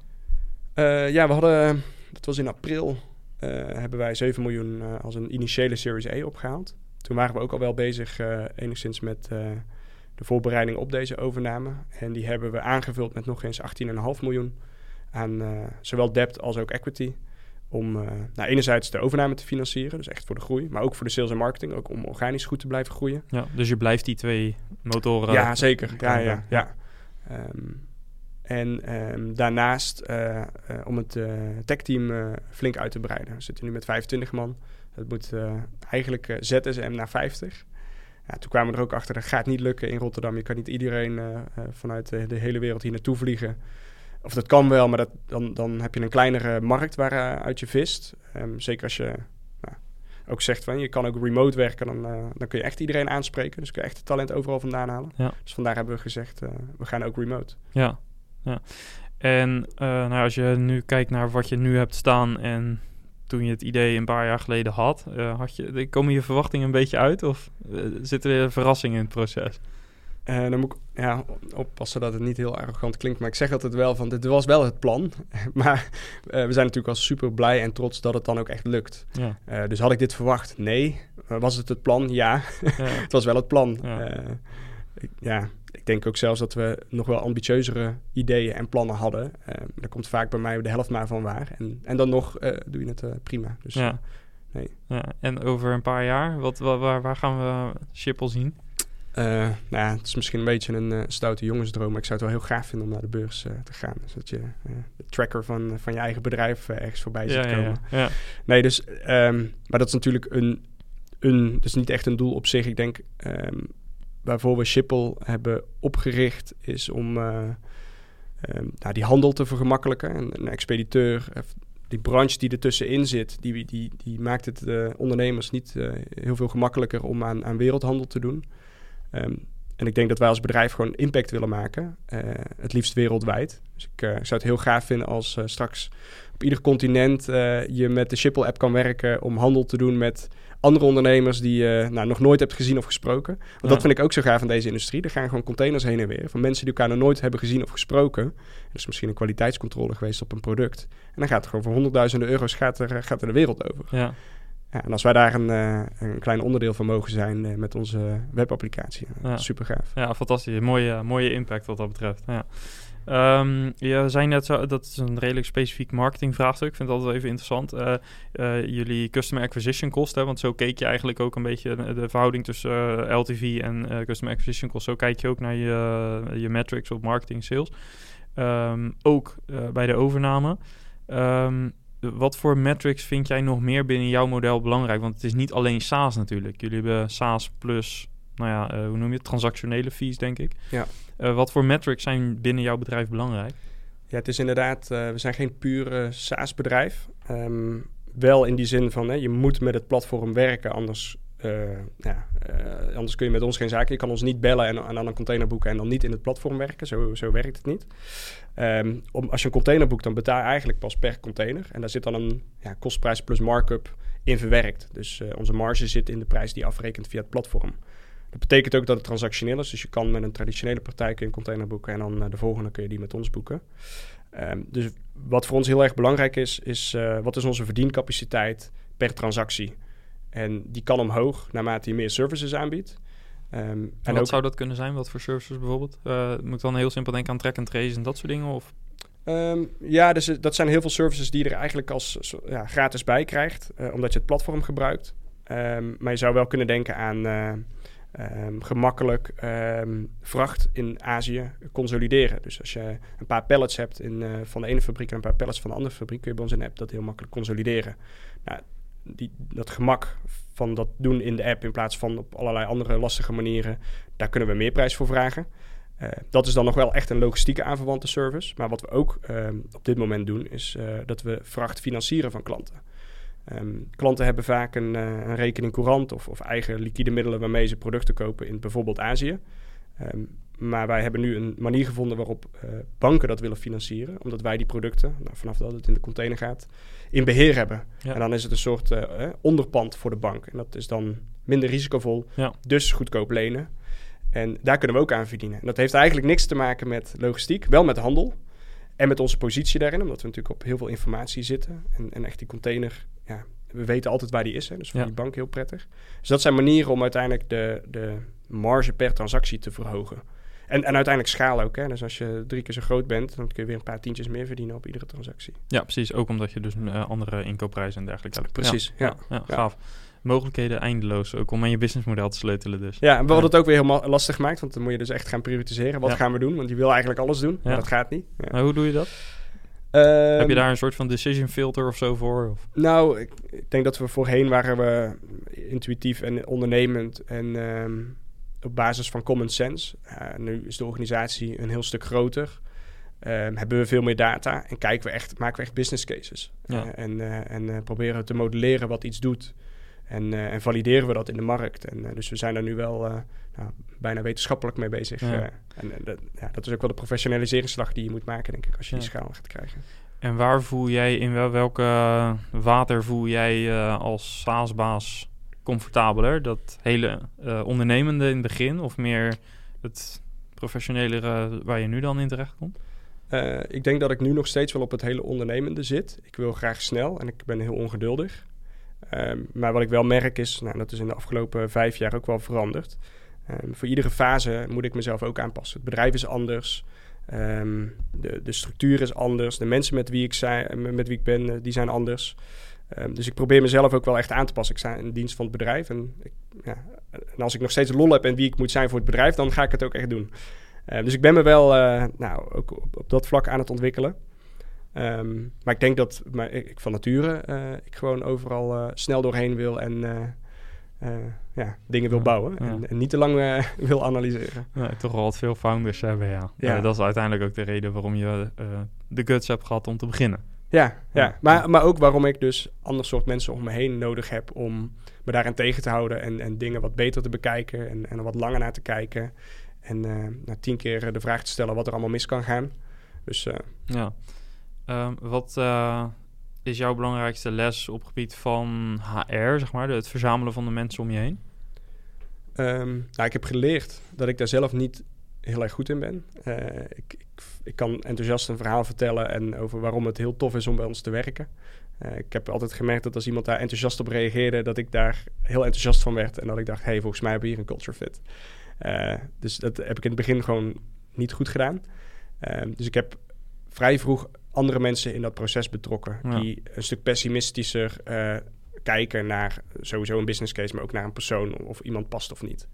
Eh, ja, we hadden, dat was in april, hebben wij 7 miljoen als een initiële Series A opgehaald. Toen waren we ook al wel bezig eh, enigszins met eh, de voorbereiding op deze overname. En die hebben we aangevuld met nog eens 18,5 miljoen aan eh, zowel debt als ook equity. Om nou, enerzijds de overname te financieren, dus echt voor de groei. Maar ook voor de sales en marketing, ook om organisch goed te blijven groeien. Ja, dus je blijft die twee motoren... Ja, zeker. Ja, ja, ja. Ehm, en ehm, daarnaast om het eh, techteam flink uit te breiden. We zitten nu met 25 man. Dat moet eh, eigenlijk ZSM naar 50. Ja, toen kwamen we er ook achter, dat gaat niet lukken in Rotterdam. Je kan niet iedereen eh, eh, vanuit de, hele wereld hier naartoe vliegen. Of dat kan wel, maar dat, dan, dan heb je een kleinere markt waaruit je vist. Ehm, zeker als je nou, ook zegt van je kan ook remote werken, dan, dan kun je echt iedereen aanspreken. Dus kun je echt het talent overal vandaan halen. Ja. Dus vandaar hebben we gezegd, we gaan ook remote. Ja, ja. En nou, als je nu kijkt naar wat je nu hebt staan en toen je het idee een paar jaar geleden had, eh, had je, komen je verwachtingen een beetje uit of eh, zitten er verrassingen in het proces? Eh, dan moet ik ja, oppassen dat het niet heel arrogant klinkt. Maar ik zeg altijd wel van, dit was wel het plan. maar we zijn natuurlijk al super blij en trots dat het dan ook echt lukt. Ja, dus had ik dit verwacht? Nee. Was het het plan? Ja. ja, het was wel het plan. Ja. Ik, ja, ik denk ook zelfs dat we nog wel ambitieuzere ideeën en plannen hadden. Eh, daar komt vaak bij mij de helft maar van waar. En, en dan nog eh, doe je het eh, prima. Dus ja. nee. ja. En over een paar jaar, wat, wa- waar, waar gaan we Schiphol zien? Eh, nou ja, het is misschien een beetje een eh, stoute jongensdroom, maar ik zou het wel heel gaaf vinden om naar de beurs eh, te gaan. Dus dat je eh, de tracker van, van je eigen bedrijf eh, ergens voorbij ziet Ja, komen. ja, ja. Nee, dus, ehm, maar dat is natuurlijk een, een, is niet echt een doel op zich. Ik denk, ehm, waarvoor we Schiphol hebben opgericht, is om eh, ehm, nou, die handel te vergemakkelijken. En een expediteur, eh, die branche die ertussenin zit, die, die, die maakt het de ondernemers niet eh, heel veel gemakkelijker om aan, aan wereldhandel te doen. Ehm, en ik denk dat wij als bedrijf gewoon impact willen maken. eh, het liefst wereldwijd. Dus ik, eh, zou het heel gaaf vinden als eh, straks op ieder continent eh, je met de Schiphol-app kan werken om handel te doen met andere ondernemers die je nou, nog nooit hebt gezien of gesproken. Want Ja. dat vind ik ook zo gaaf aan deze industrie. Er gaan gewoon containers heen en weer van mensen die elkaar nog nooit hebben gezien of gesproken. Er is misschien een kwaliteitscontrole geweest op een product. En dan gaat het gewoon voor honderdduizenden euro's gaat er, eh, gaat er de wereld over. ja. Ja, en als wij daar een, eh, een klein onderdeel van mogen zijn eh, met onze webapplicatie, eh, Ja. super gaaf. Ja, fantastisch. Mooie, mooie impact wat dat betreft. Ja. Ehm, je zei net, zo, dat is een redelijk specifiek marketingvraagstuk. Ik vind altijd wel even interessant. Eh, eh, jullie customer acquisition cost, want zo keek je eigenlijk ook een beetje de, verhouding tussen eh, LTV en customer acquisition cost. Zo kijk je ook naar je, je metrics op marketing sales. Ehm, ook bij de overname. Ehm, wat voor metrics vind jij nog meer binnen jouw model belangrijk? Want het is niet alleen SaaS natuurlijk. Jullie hebben SaaS plus, nou ja, hoe noem je het? Transactionele fees, denk ik. Ja. Eh, wat voor metrics zijn binnen jouw bedrijf belangrijk? Ja, het is inderdaad, eh, we zijn geen pure SaaS-bedrijf. Ehm, wel in die zin van, hè, je moet met het platform werken, anders, eh, ja, anders kun je met ons geen zaken. Je kan ons niet bellen en, en dan een container boeken en dan niet in het platform werken. Zo, zo werkt het niet. Ehm, om, als je een container boekt, dan betaal je eigenlijk pas per container. En daar zit dan een ja, kostprijs plus markup in verwerkt. Dus onze marge zit in de prijs die afrekent via het platform. Dat betekent ook dat het transactioneel is. Dus je kan met een traditionele partij kun je een container boeken en dan eh, de volgende kun je die met ons boeken. Ehm, dus wat voor ons heel erg belangrijk is, is eh, wat is onze verdiencapaciteit per transactie? En die kan omhoog naarmate je meer services aanbiedt. Ehm, En en wat ook, zou dat kunnen zijn? Wat voor services bijvoorbeeld? Eh, moet ik dan heel simpel denken aan track and trace en dat soort dingen? Of? Ehm, ja, dus dat zijn heel veel services die je er eigenlijk als ja, gratis bij krijgt, omdat je het platform gebruikt. Maar je zou wel kunnen denken aan eh, ehm, gemakkelijk ehm, vracht in Azië consolideren. Dus als je een paar pallets hebt in, eh, van de ene fabriek en een paar pallets van de andere fabriek, kun je bij ons in de app dat heel makkelijk consolideren. Nou, die, dat gemak van dat doen in de app in plaats van op allerlei andere lastige manieren, daar kunnen we meer prijs voor vragen. Eh, dat is dan nog wel echt een logistieke aanverwante service. Maar wat we ook ehm, op dit moment doen, is eh, dat we vracht financieren van klanten. Ehm, klanten hebben vaak een, eh, een rekening courant of, of eigen liquide middelen waarmee ze producten kopen in bijvoorbeeld Azië. Ehm, maar wij hebben nu een manier gevonden waarop eh, banken dat willen financieren. Omdat wij die producten, nou, vanaf dat het in de container gaat, in beheer hebben. Ja. En dan is het een soort eh, onderpand voor de bank. En dat is dan minder risicovol, Ja. dus goedkoop lenen. En daar kunnen we ook aan verdienen. En dat heeft eigenlijk niks te maken met logistiek, wel met handel. En met onze positie daarin, omdat we natuurlijk op heel veel informatie zitten. En, en echt die container, ja, we weten altijd waar die is. Hè, dus voor Ja. die bank heel prettig. Dus dat zijn manieren om uiteindelijk de, de marge per transactie te verhogen. En, en uiteindelijk schaal ook. Hè. Dus als je drie keer zo groot bent, dan kun je weer een paar tientjes meer verdienen op iedere transactie. Ja, precies. Ook omdat je dus eh, andere inkoopprijzen en dergelijke hebt. Precies, Ja, ja. gaaf. Mogelijkheden eindeloos, ook om aan je businessmodel te sleutelen dus. Ja, en we hadden het ook weer heel ma- lastig gemaakt, want dan moet je dus echt gaan prioritiseren. Wat Ja. gaan we doen? Want je wil eigenlijk alles doen, maar Ja. dat gaat niet. Ja. Maar hoe doe je dat? Ehm, Heb je daar een soort van decision filter of zo voor? Of? Nou, ik, ik denk dat we voorheen waren we intuïtief en ondernemend en ehm, op basis van common sense. Uh, nu is de organisatie een heel stuk groter. Ehm, hebben we veel meer data en kijken we echt, maken we echt business cases. Ja. Eh, en eh, en eh, proberen we te modelleren wat iets doet. En, eh, en valideren we dat in de markt. En, eh, dus we zijn daar nu wel eh, nou, bijna wetenschappelijk mee bezig. Ja. eh. en eh, dat, ja, dat is ook wel de professionaliseringsslag die je moet maken, denk ik, als je die schaal gaat krijgen. En waar voel jij, in wel, welke water voel jij eh, als SaaS-baas comfortabeler? Dat hele ondernemende in het begin of meer het professionelere waar je nu dan in terecht komt? Ik denk dat ik nu nog steeds wel op het hele ondernemende zit. Ik wil graag snel en ik ben heel ongeduldig. Ehm, maar wat ik wel merk is, nou, dat is in de afgelopen vijf jaar ook wel veranderd. Ehm, voor iedere fase moet ik mezelf ook aanpassen. Het bedrijf is anders. Ehm, de, de structuur is anders. De mensen met wie ik, zijn, met wie ik ben, eh, die zijn anders. Ehm, dus ik probeer mezelf ook wel echt aan te passen. Ik sta in dienst van het bedrijf. En, ik, ja, en als ik nog steeds lol heb en wie ik moet zijn voor het bedrijf, dan ga ik het ook echt doen. Dus ik ben me wel uh, nou, ook op, op, dat vlak aan het ontwikkelen. Maar ik denk dat maar ik, van nature ik gewoon overal snel doorheen wil en ja, dingen wil bouwen. ja. En, en, niet te lang wil analyseren. Ja, toch wel wat veel founders hebben, ja. Ja. Eh, dat is uiteindelijk ook de reden waarom je eh, de guts hebt gehad om te beginnen. Ja, ja. Ja. Maar, maar ook waarom ik dus ander soort mensen om me heen nodig heb om me daarin tegen te houden en, en dingen wat beter te bekijken en, en er wat langer naar te kijken. En uh, na tien keer de vraag te stellen wat er allemaal mis kan gaan. Dus uh, Ja. Um, wat uh, is jouw belangrijkste les op gebied van HR, zeg maar, het verzamelen van de mensen om je heen? Um, ik heb geleerd dat ik daar zelf niet heel erg goed in ben. Uh, ik, ik, kan enthousiast een verhaal vertellen en over waarom het heel tof is om bij ons te werken. Uh, ik heb altijd gemerkt dat als iemand daar enthousiast op reageerde, dat ik daar heel enthousiast van werd. En dat ik dacht, hey, volgens mij hebben we hier een culture fit. Uh, dus dat heb ik in het begin gewoon niet goed gedaan. dus ik heb vrij vroeg andere mensen in dat proces betrokken. Ja. Die een stuk pessimistischer uh, kijken naar sowieso een business case, maar ook naar een persoon of iemand past of niet.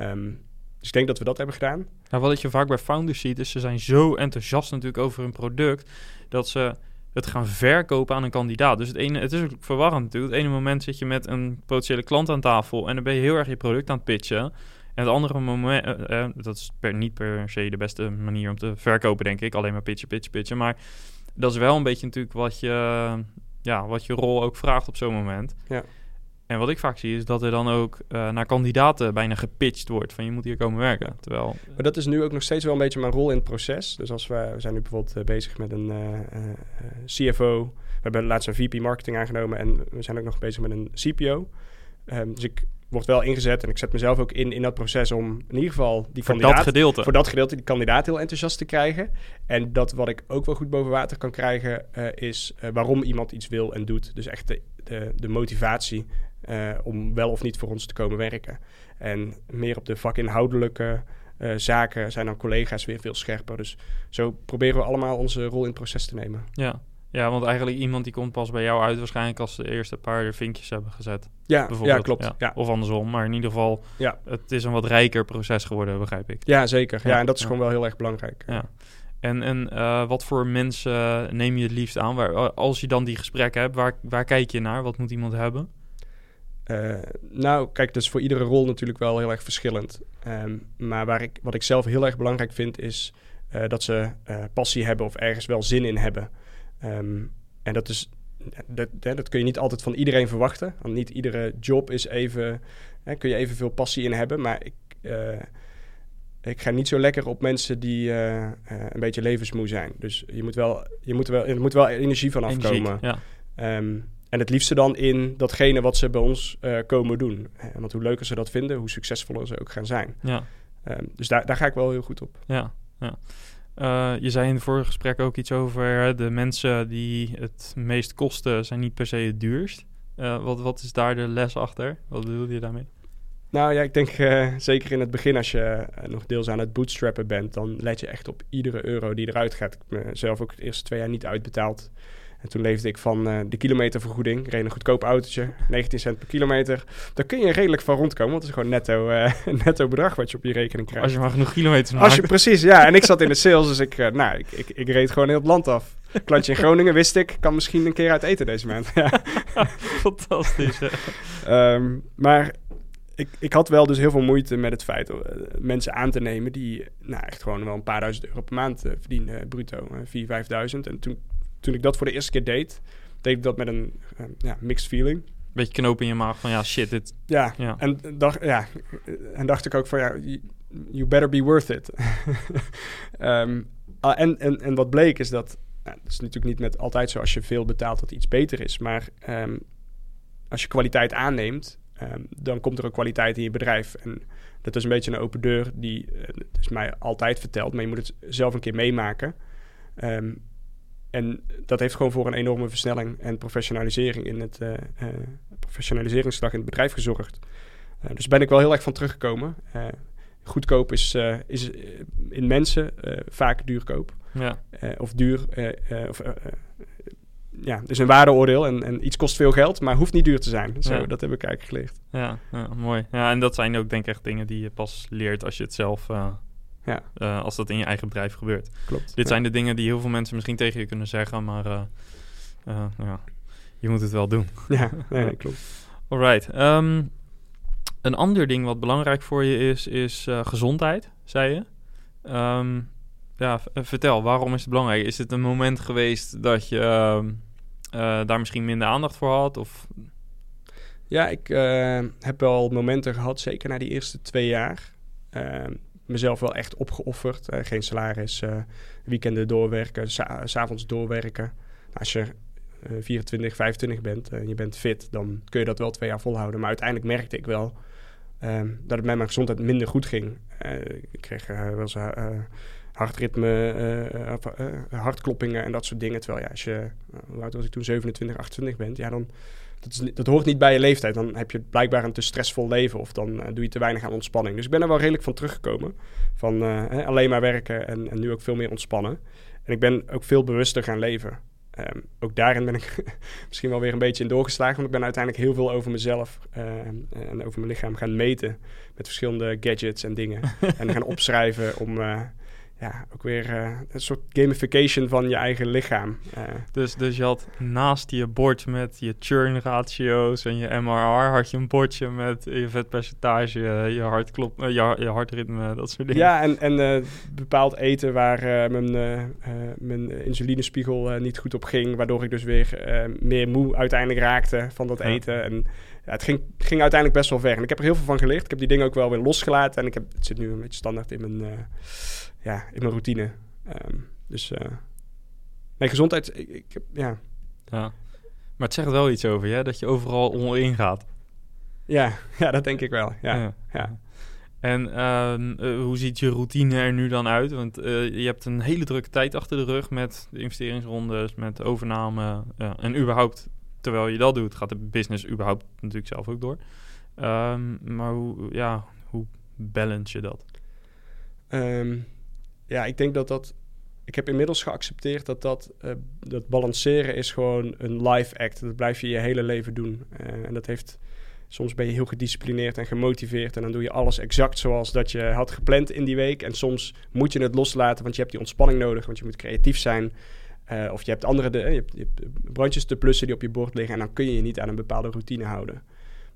Um, dus ik denk dat we dat hebben gedaan. Nou, wat je vaak bij founders ziet, is ze zijn zo enthousiast natuurlijk over hun product, dat ze het gaan verkopen aan een kandidaat. Dus het, ene, het is ook verwarrend natuurlijk. Het ene moment zit je met een potentiële klant aan tafel en dan ben je heel erg je product aan het pitchen. En het andere moment, uh, uh, dat is per, niet per se de beste manier om te verkopen, denk ik. Alleen maar pitchen, pitchen, pitchen. Maar dat is wel een beetje natuurlijk wat je, ja, wat je rol ook vraagt op zo'n moment. Ja. En wat ik vaak zie is dat er dan ook uh, naar kandidaten bijna gepitcht wordt van je moet hier komen werken. Terwijl, maar dat is nu ook nog steeds wel een beetje mijn rol in het proces. Dus als we, we zijn nu bijvoorbeeld bezig met een uh, CFO. We hebben laatst een VP marketing aangenomen en we zijn ook nog bezig met een CPO. Um, dus ik word wel ingezet en ik zet mezelf ook in in dat proces om in ieder geval die voor kandidaat... dat gedeelte. Voor dat gedeelte die kandidaat heel enthousiast te krijgen. En dat wat ik ook wel goed boven water kan krijgen uh, is uh, waarom iemand iets wil en doet. Dus echt de, de, de motivatie uh, om wel of niet voor ons te komen werken. En meer op de vakinhoudelijke zaken zijn dan collega's weer veel scherper. Dus zo proberen we allemaal onze rol in het proces te nemen. Ja. Ja, want eigenlijk iemand die komt pas bij jou uit waarschijnlijk als de eerste paar vinkjes hebben gezet. Ja, ja klopt. Ja. Ja. Of andersom, maar in ieder geval, ja. het is een wat rijker proces geworden, begrijp ik. Ja, zeker. Ja, en dat is gewoon wel heel erg belangrijk. Ja. En, en uh, wat voor mensen neem je het liefst aan? Waar, als je dan die gesprekken hebt, waar, waar kijk je naar? Wat moet iemand hebben? Uh, nou, kijk, dat is voor iedere rol natuurlijk wel heel erg verschillend. Um, maar waar ik, wat ik zelf heel erg belangrijk vind, is uh, dat ze passie hebben of ergens wel zin in hebben. Um, en dat is dat, dat, dat kun je niet altijd van iedereen verwachten. Want niet iedere job is even, hè, kun je evenveel passie in hebben. Maar ik, uh, ik ga niet zo lekker op mensen die uh, uh, een beetje levensmoe zijn. Dus je moet wel, je moet wel, er moet wel energie van afkomen. Ja. Um, en het liefste dan in datgene wat ze bij ons komen doen. Want hoe leuker ze dat vinden, hoe succesvoller ze ook gaan zijn. Ja. Um, dus daar, daar ga ik wel heel goed op. Ja, ja. Uh, je zei in het vorige gesprek ook iets over de mensen die het meest kosten, zijn niet per se het duurst. Uh, wat, wat is daar de les achter? Wat bedoel je daarmee? Nou ja, ik denk uh, zeker in het begin als je nog deels aan het bootstrappen bent, dan let je echt op iedere euro die eruit gaat. Ik heb mezelf ook de eerste twee jaar niet uitbetaald. En toen leefde ik van uh, de kilometervergoeding. Ik reed een goedkoop autootje, 19 cent per kilometer. Daar kun je redelijk van rondkomen, want het is gewoon netto, uh, netto bedrag wat je op je rekening krijgt. Als je maar genoeg kilometers maakt. Als je, precies, ja. En ik zat in de sales, dus ik, uh, nou, ik, ik, ik, reed gewoon heel het land af. Klantje in Groningen wist ik, kan misschien een keer uit eten deze maand. ja. Fantastisch. um, maar ik, ik had wel dus heel veel moeite met het feit uh, mensen aan te nemen die nou, echt gewoon wel een paar duizend euro per maand verdienen, bruto, uh, 4.000, 5.000. En toen toen ik dat voor de eerste keer deed, deed ik dat met een uh, ja, mixed feeling. Beetje knoop in je maag van ja, shit, dit... Ja, ja. En, dacht, ja, en dacht ik ook van ja, you better be worth it. um, uh, en, en, en wat bleek is dat, nou, dat is natuurlijk niet met altijd zo als je veel betaalt dat iets beter is, maar um, als je kwaliteit aanneemt, um, dan komt er ook kwaliteit in je bedrijf. En dat is een beetje een open deur die, uh, dat is mij altijd verteld, maar je moet het zelf een keer meemaken. Um, en dat heeft gewoon voor een enorme versnelling en professionalisering in het uh, professionaliseringsslag in het bedrijf gezorgd. Uh, dus ben ik wel heel erg van teruggekomen. goedkoop is, is in mensen vaak duurkoop. Ja. of duur. of, ja, is een waardeoordeel en, en iets kost veel geld, maar hoeft niet duur te zijn. Zo, Ja. dat heb ik eigenlijk geleerd. Ja, ja, mooi. Ja, en dat zijn ook denk ik echt dingen die je pas leert als je het zelf... Ja. Uh, als dat in je eigen bedrijf gebeurt. Klopt. Dit ja. zijn de dingen die heel veel mensen misschien tegen je kunnen zeggen, maar uh, uh, ja, je moet het wel doen. Ja, nee, nee klopt. Alright. Um, een ander ding wat belangrijk voor je is, is gezondheid, zei je. Um, ja, vertel, waarom is het belangrijk? Is het een moment geweest dat je uh, daar misschien minder aandacht voor had? Of... Ja, ik heb wel momenten gehad, zeker na die eerste twee jaar. Mezelf wel echt opgeofferd. Uh, geen salaris, uh, weekenden doorwerken, s'avonds doorwerken. Nou, als je uh, 24, 25 bent en je bent fit, dan kun je dat wel twee jaar volhouden. Maar uiteindelijk merkte ik wel um, dat het met mijn gezondheid minder goed ging. Ik kreeg wel eens hartritme, uh, hartkloppingen en dat soort dingen. Terwijl ja, als je, hoe was ik toen, 27, 28 bent, ja dan... Dat, is, dat, hoort niet bij je leeftijd. Dan heb je blijkbaar een te stressvol leven of dan uh, doe je te weinig aan ontspanning. Dus ik ben er wel redelijk van teruggekomen. Van uh, hè, alleen maar werken en, en, nu ook veel meer ontspannen. En ik ben ook veel bewuster gaan leven. Um, ook daarin ben ik misschien wel weer een beetje in doorgeslagen. Want ik ben uiteindelijk heel veel over mezelf uh, en over mijn lichaam gaan meten. Met verschillende gadgets en dingen. en gaan opschrijven om ja, ook weer uh, een soort gamification van je eigen lichaam. Uh, dus, dus je had naast je bord met je churn ratio's en je MRR, had je een bordje met je vetpercentage, je hartklop, uh, je, je hartritme, dat soort dingen. Ja, en, en bepaald eten waar mijn, mijn insulinespiegel niet goed op ging, waardoor ik dus weer meer moe uiteindelijk raakte van dat Ja. eten. En ja, het ging, ging uiteindelijk best wel ver. En ik heb er heel veel van geleerd. Ik heb die dingen ook wel weer losgelaten en ik heb, het zit nu een beetje standaard in mijn ja, in mijn routine. Um, dus uh, nee, gezondheid, ik, ik, ja. ja. Maar het zegt wel iets over je, dat je overal onderin gaat. Ja, ja, dat denk ik wel. Ja, ja. ja. En uh, uh, hoe ziet je routine er nu dan uit? Want uh, je hebt een hele drukke tijd achter de rug met de investeringsrondes, met overname en überhaupt, terwijl je dat doet, gaat de business überhaupt natuurlijk zelf ook door. Um, maar hoe, ja, hoe balance je dat? Um, ja, ik denk dat dat. Ik heb inmiddels geaccepteerd dat dat, uh, dat balanceren is gewoon een live act. Dat blijf je je hele leven doen. Uh, en dat heeft. Soms ben je heel gedisciplineerd en gemotiveerd. En dan doe je alles exact zoals dat je had gepland in die week. En soms moet je het loslaten, want je hebt die ontspanning nodig. Want je moet creatief zijn. Uh, of je hebt andere de, je hebt, je hebt brandjes te plussen die op je bord liggen. En dan kun je je niet aan een bepaalde routine houden.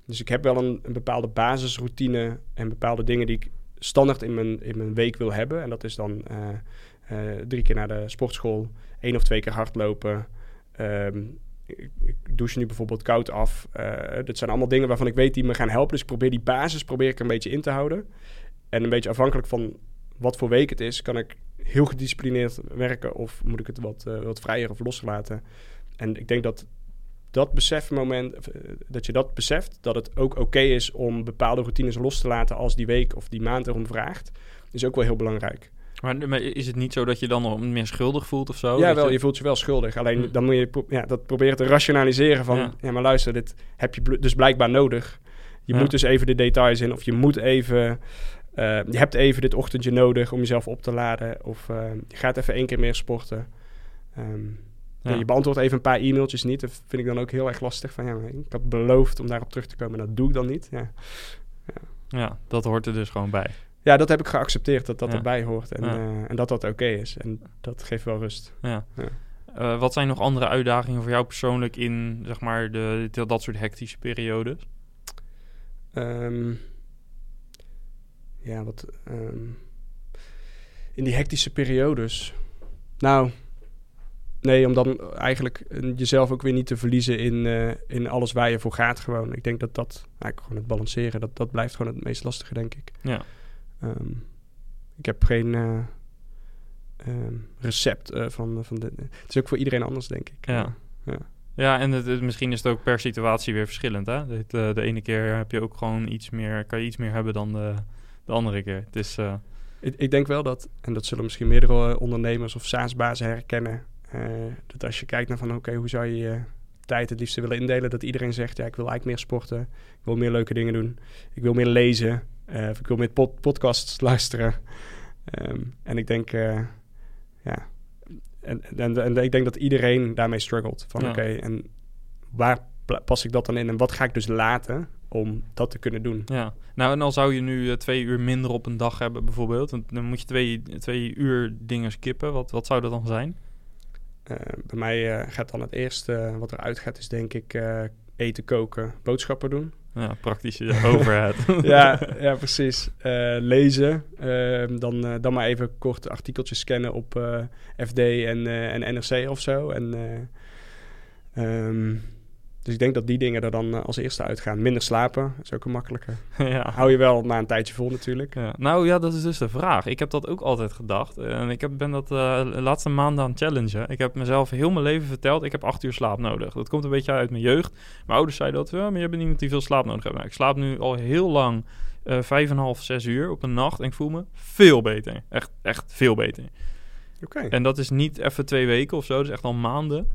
Dus ik heb wel een, een bepaalde basisroutine en bepaalde dingen die ik standaard in mijn, in mijn week wil hebben. En dat is dan uh, uh, drie keer naar de sportschool, één of twee keer hardlopen. Um, ik, douche nu bijvoorbeeld koud af. Uh, dat zijn allemaal dingen waarvan ik weet die me gaan helpen. Dus ik probeer die basis probeer ik een beetje in te houden. En een beetje afhankelijk van wat voor week het is, kan ik heel gedisciplineerd werken of moet ik het wat, wat vrijer of loslaten. En ik denk dat dat besefmoment, uh, dat je dat beseft, dat het ook oké is om bepaalde routines los te laten als die week of die maand erom vraagt, is ook wel heel belangrijk. Maar, is het niet zo dat je dan nog meer schuldig voelt of zo? Ja, wel, je... voelt je wel schuldig. Alleen hmm. dan moet je ja, dat proberen te rationaliseren van... Ja. maar luister, dit heb je dus blijkbaar nodig. Je moet dus even de details in of je moet even... Uh, je hebt even dit ochtendje nodig om jezelf op te laden. Of uh, je gaat even één keer meer sporten. Um, ja. je beantwoordt even een paar e-mailtjes niet. Dat vind ik dan ook heel erg lastig. Van, ja, ik had beloofd om daarop terug te komen. Dat doe ik dan niet. Ja, ja dat hoort er dus gewoon bij ja, dat heb ik geaccepteerd dat dat erbij hoort en, uh, en dat dat oké is. En dat geeft wel rust. Ja. Uh, wat zijn nog andere uitdagingen voor jou persoonlijk in zeg maar de, dat soort hectische periodes? Um, ja, wat. Um, in die hectische periodes. Nou, nee, om dan eigenlijk jezelf ook weer niet te verliezen in, uh, in alles waar je voor gaat. Gewoon. Ik denk dat dat eigenlijk gewoon het balanceren, dat, dat blijft gewoon het meest lastige, denk ik. Ja. Um, ik heb geen uh, um, recept uh, van, van de, Het is ook voor iedereen anders, denk ik. Ja, ja. ja en het, het, misschien is het ook per situatie weer verschillend. Hè? De, de, de, ene keer heb je ook gewoon iets meer, kan je iets meer hebben dan de, de andere keer. Het is, uh... ik, ik, denk wel dat, en dat zullen misschien meerdere ondernemers of SaaS-bazen herkennen, dat als je kijkt naar van oké, okay, hoe zou je je tijd het liefst willen indelen, dat iedereen zegt, ja, ik wil eigenlijk meer sporten, ik wil meer leuke dingen doen, ik wil meer lezen, uh, ik wil pod podcasts luisteren. Um, en ik denk, uh, ja, en, en, en, ik denk dat iedereen daarmee struggelt. Van ja. oké, okay, en waar pas ik dat dan in? En wat ga ik dus laten om dat te kunnen doen? Ja, nou en dan zou je nu uh, twee uur minder op een dag hebben bijvoorbeeld. Dan moet je twee, twee uur dingen skippen. Wat, wat zou dat dan zijn? Bij mij gaat dan het eerste wat eruit gaat is denk ik eten, koken, boodschappen doen. Ja, praktische overheid. ja, ja, precies. Uh, lezen. Uh, dan, uh, dan maar even kort artikeltjes scannen op eh, FD en, en NRC of zo. En, um, dus ik denk dat die dingen er dan als eerste uitgaan. Minder slapen, is ook een makkelijke. ja. Hou je wel na een tijdje vol natuurlijk. Ja. Nou ja, dat is dus de vraag. Ik heb dat ook altijd gedacht. En ik heb, ben dat de laatste maanden aan het challengen. Ik heb mezelf heel mijn leven verteld, ik heb acht uur slaap nodig. Dat komt een beetje uit mijn jeugd. Mijn ouders zeiden dat, ja, maar je bent iemand die veel slaap nodig heeft. Nou, ik slaap nu al heel lang vijf en half, zes uur op een nacht. En ik voel me veel beter. Echt, echt veel beter. Oké. En dat is niet even twee weken of zo. Dat is echt al maanden.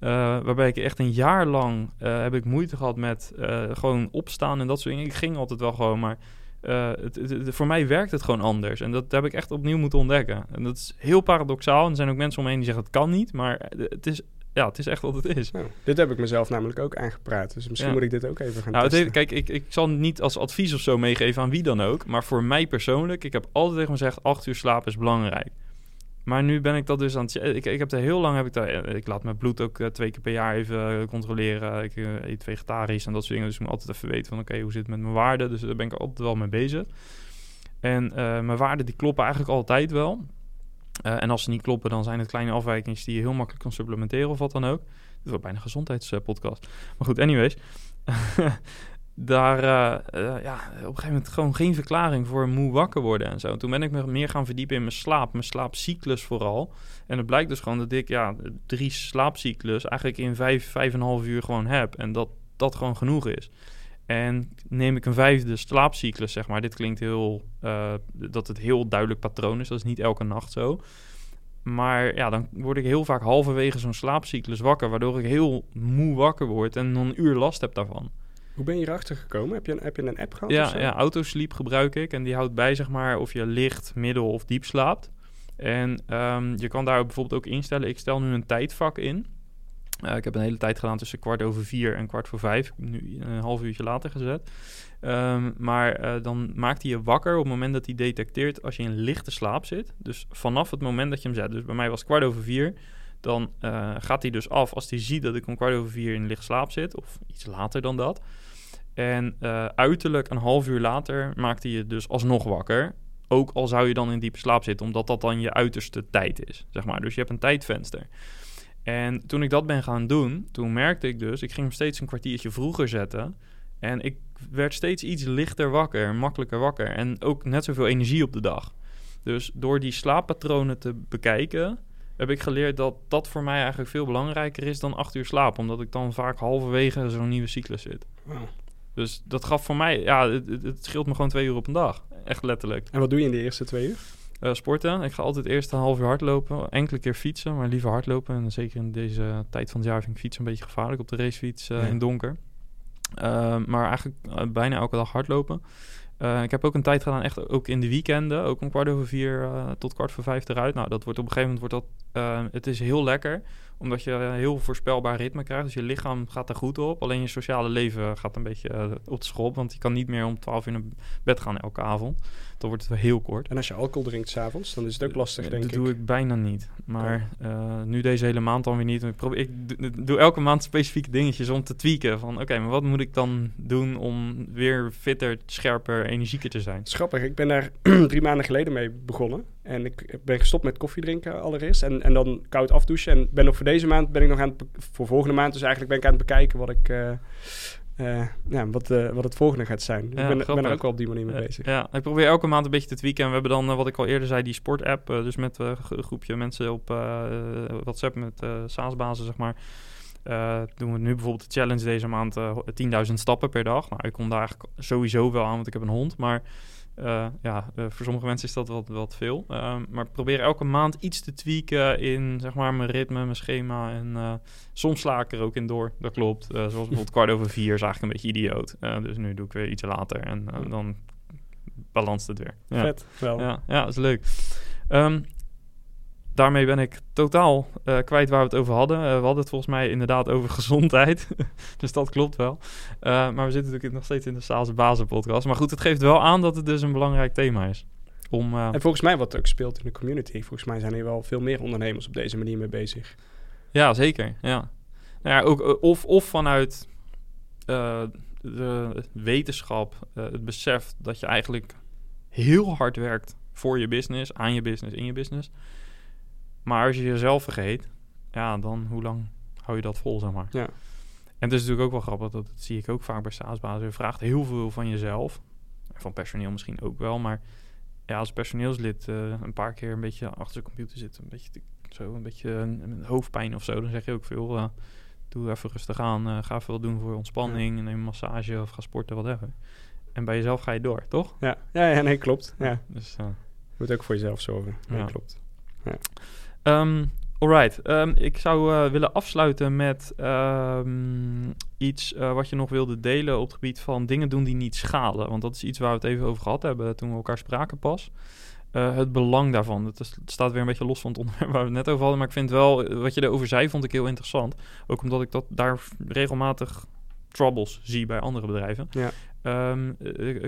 Uh, waarbij ik echt een jaar lang uh, heb ik moeite gehad met uh, gewoon opstaan en dat soort dingen. Ik ging altijd wel gewoon, maar het, het, voor mij werkt het gewoon anders. En dat heb ik echt opnieuw moeten ontdekken. En dat is heel paradoxaal. En er zijn ook mensen omheen die zeggen het kan niet, maar het is, ja, het is echt wat het is. Nou, dit heb ik mezelf namelijk ook aangepraat. Dus misschien ja. moet ik dit ook even gaan nou, testen. Heeft, kijk, ik, ik zal niet als advies of zo meegeven aan wie dan ook. Maar voor mij persoonlijk, ik heb altijd tegen me gezegd, acht uur slapen is belangrijk. Maar nu ben ik dat dus aan het... Ik, ik heb er heel lang... Heb ik, daar, ik laat mijn bloed ook uh, twee keer per jaar even uh, controleren. Ik eet vegetarisch en dat soort dingen. Dus ik moet altijd even weten van... Oké, hoe zit het met mijn waarden? Dus daar ben ik altijd wel mee bezig. En mijn waarden die kloppen eigenlijk altijd wel. en als ze niet kloppen, dan zijn het kleine afwijkingen die je heel makkelijk kan supplementeren of wat dan ook. Dit wordt bijna een gezondheidspodcast. maar goed, anyways. daar uh, uh, ja, op een gegeven moment gewoon geen verklaring voor moe wakker worden en zo. Toen ben ik me meer gaan verdiepen in mijn slaap, mijn slaapcyclus vooral. En het blijkt dus gewoon dat ik ja, drie slaapcyclus eigenlijk in vijf, vijf en een half uur gewoon heb. En dat dat gewoon genoeg is. En neem ik een vijfde slaapcyclus, zeg maar. Dit klinkt heel, uh, dat het heel duidelijk patroon is. Dat is niet elke nacht zo. Maar ja, dan word ik heel vaak halverwege zo'n slaapcyclus wakker, waardoor ik heel moe wakker word en een uur last heb daarvan. Hoe ben je erachter gekomen? Heb je een, heb je een app gehad? Ja, ja, Autosleep gebruik ik. En die houdt bij zeg maar of je licht, middel of diep slaapt. En um, je kan daar bijvoorbeeld ook instellen. Ik stel nu een tijdvak in. Uh, ik heb een hele tijd gedaan tussen kwart over vier en kwart voor vijf. Nu een half uurtje later gezet. Um, maar uh, dan maakt hij je wakker op het moment dat hij detecteert als je in lichte slaap zit. Dus vanaf het moment dat je hem zet. Dus bij mij was kwart over vier. Dan uh, gaat hij dus af als hij ziet dat ik om kwart over vier in licht slaap zit. Of iets later dan dat. En uh, uiterlijk een half uur later maakt hij je dus alsnog wakker. Ook al zou je dan in diepe slaap zitten, omdat dat dan je uiterste tijd is, zeg maar. Dus je hebt een tijdvenster. En toen ik dat ben gaan doen, toen merkte ik dus, ik ging hem steeds een kwartiertje vroeger zetten. En ik werd steeds iets lichter wakker, makkelijker wakker. En ook net zoveel energie op de dag. Dus door die slaappatronen te bekijken, heb ik geleerd dat dat voor mij eigenlijk veel belangrijker is dan acht uur slaap. Omdat ik dan vaak halverwege zo'n nieuwe cyclus zit. Dus dat gaf voor mij, ja, het, scheelt me gewoon twee uur op een dag. Echt letterlijk. En wat doe je in de eerste twee uur? Eh, sporten. Ik ga altijd eerst een half uur hardlopen. Enkele keer fietsen, maar liever hardlopen. En zeker in deze tijd van het jaar vind ik fietsen een beetje gevaarlijk op de racefiets eh, Ja. in donker. Eh, maar eigenlijk bijna elke dag hardlopen. Eh, ik heb ook een tijd gedaan, echt ook in de weekenden. Ook om kwart over vier eh, tot kwart voor vijf eruit. Nou, dat wordt op een gegeven moment wordt dat. eh, het is heel lekker, omdat je een heel voorspelbaar ritme krijgt. Dus je lichaam gaat er goed op. Alleen je sociale leven gaat een beetje op de schop. Want je kan niet meer om twaalf uur naar bed gaan elke avond. Dan wordt het heel kort. En als je alcohol drinkt s'avonds, dan is het ook lastig, Eh, denk dat ik. doe ik bijna niet. Maar eh, nu deze hele maand dan weer niet. Ik, probeer, ik doe, elke maand specifieke dingetjes om te tweaken. Van oké, maar wat moet ik dan doen om weer fitter, scherper, energieker te zijn? Grappig, ik ben daar drie maanden geleden mee begonnen. En ik ben gestopt met koffie drinken allereerst. En, en dan koud afdouchen. En ben nog voor deze maand, ben ik nog aan het, voor volgende maand dus eigenlijk ben ik aan het bekijken wat ik... eh, eh, ja, wat, eh, wat het volgende gaat zijn. Ja, ik ben, ben er ook wel op die manier mee bezig. ja, ik probeer elke maand een beetje te tweaken. En we hebben dan, eh, wat ik al eerder zei, die sportapp. dus met een groepje mensen op WhatsApp met SaaS-basis, zeg maar. Doen we nu bijvoorbeeld de challenge deze maand eh 10.000 stappen per dag. Nou, ik kom daar eigenlijk sowieso wel aan, want ik heb een hond. Maar eh, ja, eh, voor sommige mensen is dat wat, wat veel. Ehm, maar ik probeer elke maand iets te tweaken in zeg maar, mijn ritme, mijn schema. En eh, soms sla ik er ook in door, dat klopt. Zoals bijvoorbeeld kwart over vier is eigenlijk een beetje idioot. Dus nu doe ik weer iets later en dan balanst het weer. Ja. Vet, wel. Ja, ja, dat is leuk. Ehm, daarmee ben ik totaal eh, kwijt waar we het over hadden. Eh, we hadden het volgens mij inderdaad over gezondheid. dus dat klopt wel. Eh, maar we zitten natuurlijk nog steeds in de Saalse Bazen podcast. Maar goed, het geeft wel aan dat het dus een belangrijk thema is. Om, En volgens mij wat ook speelt in de community. Volgens mij zijn hier wel veel meer ondernemers op deze manier mee bezig. Ja, zeker. Ja. Nou ja, ook, of, of vanuit de wetenschap, het besef dat je eigenlijk heel hard werkt voor je business, aan je business, in je business. Maar als je jezelf vergeet, ja, dan hoe lang hou je dat vol, zeg maar. Ja. En het is natuurlijk ook wel grappig, dat, dat zie ik ook vaak bij SaaS-bazen. Je vraagt heel veel van jezelf, en van personeel misschien ook wel, maar ja, als personeelslid eh, een paar keer een beetje achter de computer zit, een beetje te zo een beetje een, een hoofdpijn of zo, dan zeg je ook veel. eh, doe even rustig aan, eh, ga wat doen voor ontspanning, neem een massage of ga sporten, whatever. En bij jezelf ga je door, toch? Ja, ja, ja nee, klopt. Ja. Dus, eh, Je moet ook voor jezelf zorgen. Ja, Ja. klopt. Ehm alright, Ehm, ik zou eh, willen afsluiten met ehm, iets eh, wat je nog wilde delen op het gebied van dingen doen die niet schalen. Want dat is iets waar we het even over gehad hebben toen we elkaar spraken pas. Eh, het belang daarvan. Het, is- het staat weer een beetje los van het onderwerp waar we het net over hadden. Maar ik vind wel, wat je erover zei, vond ik heel interessant. Ook omdat ik dat daar regelmatig troubles zie bij andere bedrijven. Ja.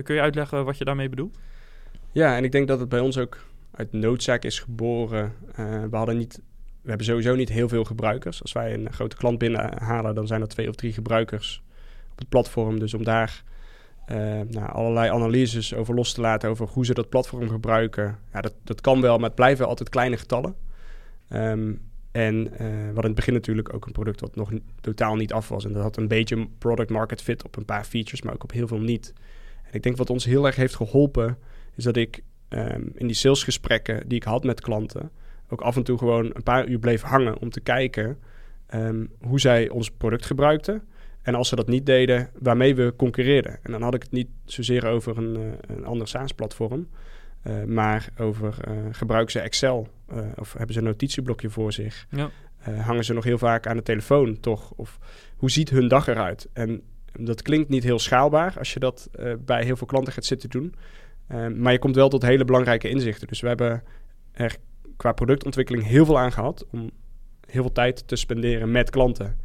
Kun je uitleggen wat je daarmee bedoelt? Ja, en ik denk dat het bij ons ook uit noodzaak is geboren. Eh, we hadden niet, we hebben sowieso niet heel veel gebruikers. Als wij een grote klant binnenhalen, dan zijn er twee of drie gebruikers op het platform. Dus om daar eh, nou, allerlei analyses over los te laten, over hoe ze dat platform gebruiken. Ja, dat, dat kan wel, maar het blijven altijd kleine getallen. Ehm, en eh, hadden in het begin natuurlijk ook een product wat nog totaal niet af was. En dat had een beetje product market fit op een paar features, maar ook op heel veel niet. En ik denk wat ons heel erg heeft geholpen, is dat ik ehm, in die salesgesprekken die ik had met klanten, ook af en toe gewoon een paar uur bleef hangen om te kijken ehm, hoe zij ons product gebruikten. En als ze dat niet deden, waarmee we concurreerden. En dan had ik het niet zozeer over een, eh, een ander SaaS-platform, eh, maar over eh, gebruiken ze Excel of hebben ze een notitieblokje voor zich. Ja. Hangen ze nog heel vaak aan de telefoon, toch? Of hoe ziet hun dag eruit? En dat klinkt niet heel schaalbaar als je dat bij heel veel klanten gaat zitten doen. Eh, maar je komt wel tot hele belangrijke inzichten. Dus we hebben er qua productontwikkeling heel veel aan gehad om heel veel tijd te spenderen met klanten.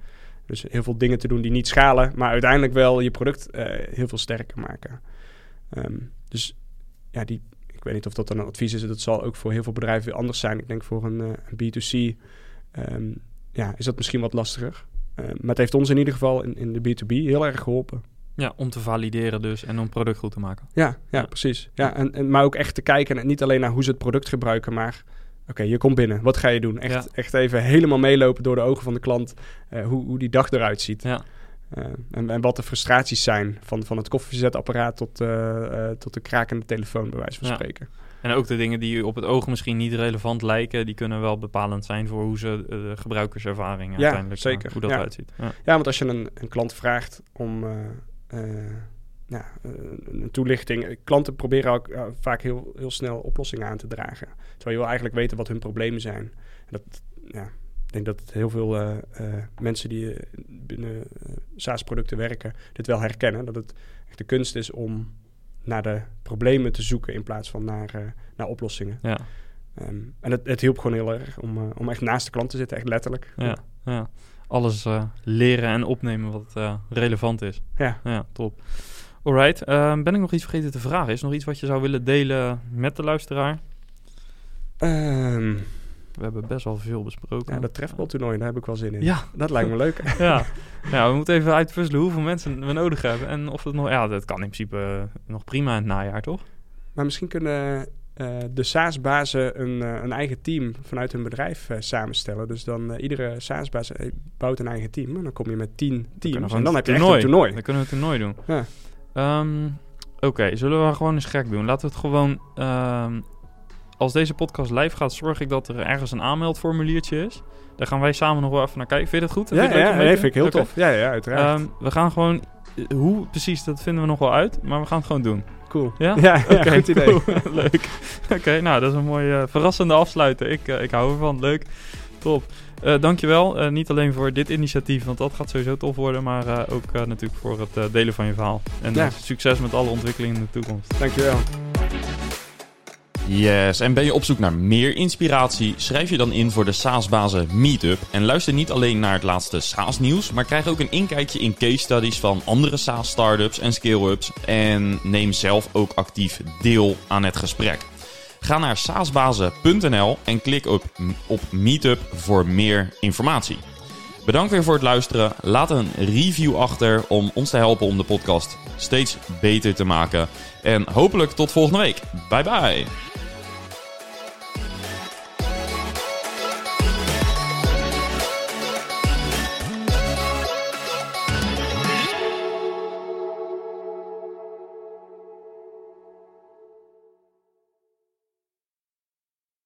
Dus heel veel dingen te doen die niet schalen, maar uiteindelijk wel je product eh, heel veel sterker maken. Ehm, dus ja, die, ik weet niet of dat dan een advies is. Dat zal ook voor heel veel bedrijven weer anders zijn. Ik denk voor een, eh, een B2C ehm, ja, is dat misschien wat lastiger. Maar het heeft ons in ieder geval in, in de B2B heel erg geholpen. Ja, om te valideren dus en om het product goed te maken. Ja, ja, Ja. precies. Ja, en, en, maar ook echt te kijken, en niet alleen naar hoe ze het product gebruiken, maar Oké, je komt binnen. Wat ga je doen? Echt, Ja. echt even helemaal meelopen door de ogen van de klant. eh, hoe, hoe die dag eruit ziet. Ja. Eh, en, en wat de frustraties zijn. Van, van het koffiezetapparaat tot, eh, tot de krakende telefoon, bij wijze van spreken. En ook de dingen die op het oog misschien niet relevant lijken, die kunnen wel bepalend zijn voor hoe ze de gebruikerservaring Ja, uiteindelijk, zeker. hoe dat eruit ziet. Ja. Ja, want als je een, een klant vraagt om ja, eh, een toelichting. Klanten proberen ook eh, vaak heel, heel snel oplossingen aan te dragen. Terwijl je wil eigenlijk weten wat hun problemen zijn. En dat, ja, ik denk dat heel veel mensen die binnen SaaS-producten werken, dit wel herkennen. Dat het echt de kunst is om naar de problemen te zoeken in plaats van naar, naar oplossingen. Ja, Ehm, en het, het hielp gewoon heel erg om, om echt naast de klant te zitten, echt letterlijk. ja, ja. Alles eh, leren en opnemen wat eh, relevant is. Ja. Ja, top. Alright, ehm, ben ik nog iets vergeten te vragen? Is er nog iets wat je zou willen delen met de luisteraar? Ehm, We hebben best wel veel besproken. Ja, dat trefbaltoernooi, daar heb ik wel zin in. Ja. Dat lijkt me leuk. ja. ja, we moeten even uitpuzzelen hoeveel mensen we nodig hebben. En of het nog... Ja, dat kan in principe nog prima in het najaar, toch? Maar misschien kunnen eh, de SaaS-bazen een, eh, een eigen team vanuit hun bedrijf eh, samenstellen. Dus dan iedere SaaS-baas bouwt een eigen team. En dan kom je met tien teams. we En dan heb je echt een toernooi. Dan kunnen we een toernooi doen. Ja. Ehm, Oké, zullen we gewoon eens gek doen? Laten we het gewoon... ehm, als deze podcast live gaat, zorg ik dat er ergens een aanmeldformuliertje is. Daar gaan wij samen nog wel even naar kijken. Vind je dat goed? Ja, Vind ja, vind ik heel tof. Ja, ja, uiteraard. Ehm, we gaan gewoon... Hoe precies, dat vinden we nog wel uit. Maar we gaan het gewoon doen. Cool. Ja? Ja, ja, Oké, goed idee. cool. Leuk. Oké, nou, dat is een mooi eh, verrassende afsluiten. Ik, eh, ik hou ervan. Leuk. Top. Eh dankjewel. Niet alleen voor dit initiatief, want dat gaat sowieso tof worden. Maar ook natuurlijk voor het delen van je verhaal. En Ja. succes met alle ontwikkelingen in de toekomst. Dankjewel. Yes, en ben je op zoek naar meer inspiratie? Schrijf je dan in voor de SaaS-bazen Meetup. En luister niet alleen naar het laatste SaaS-nieuws, maar krijg ook een inkijkje in case studies van andere SaaS-startups en scale-ups. En neem zelf ook actief deel aan het gesprek. Ga naar saasbazen.nl en klik op, op Meetup voor meer informatie. Bedankt weer voor het luisteren. Laat een review achter om ons te helpen om de podcast steeds beter te maken. En hopelijk tot volgende week. Bye bye.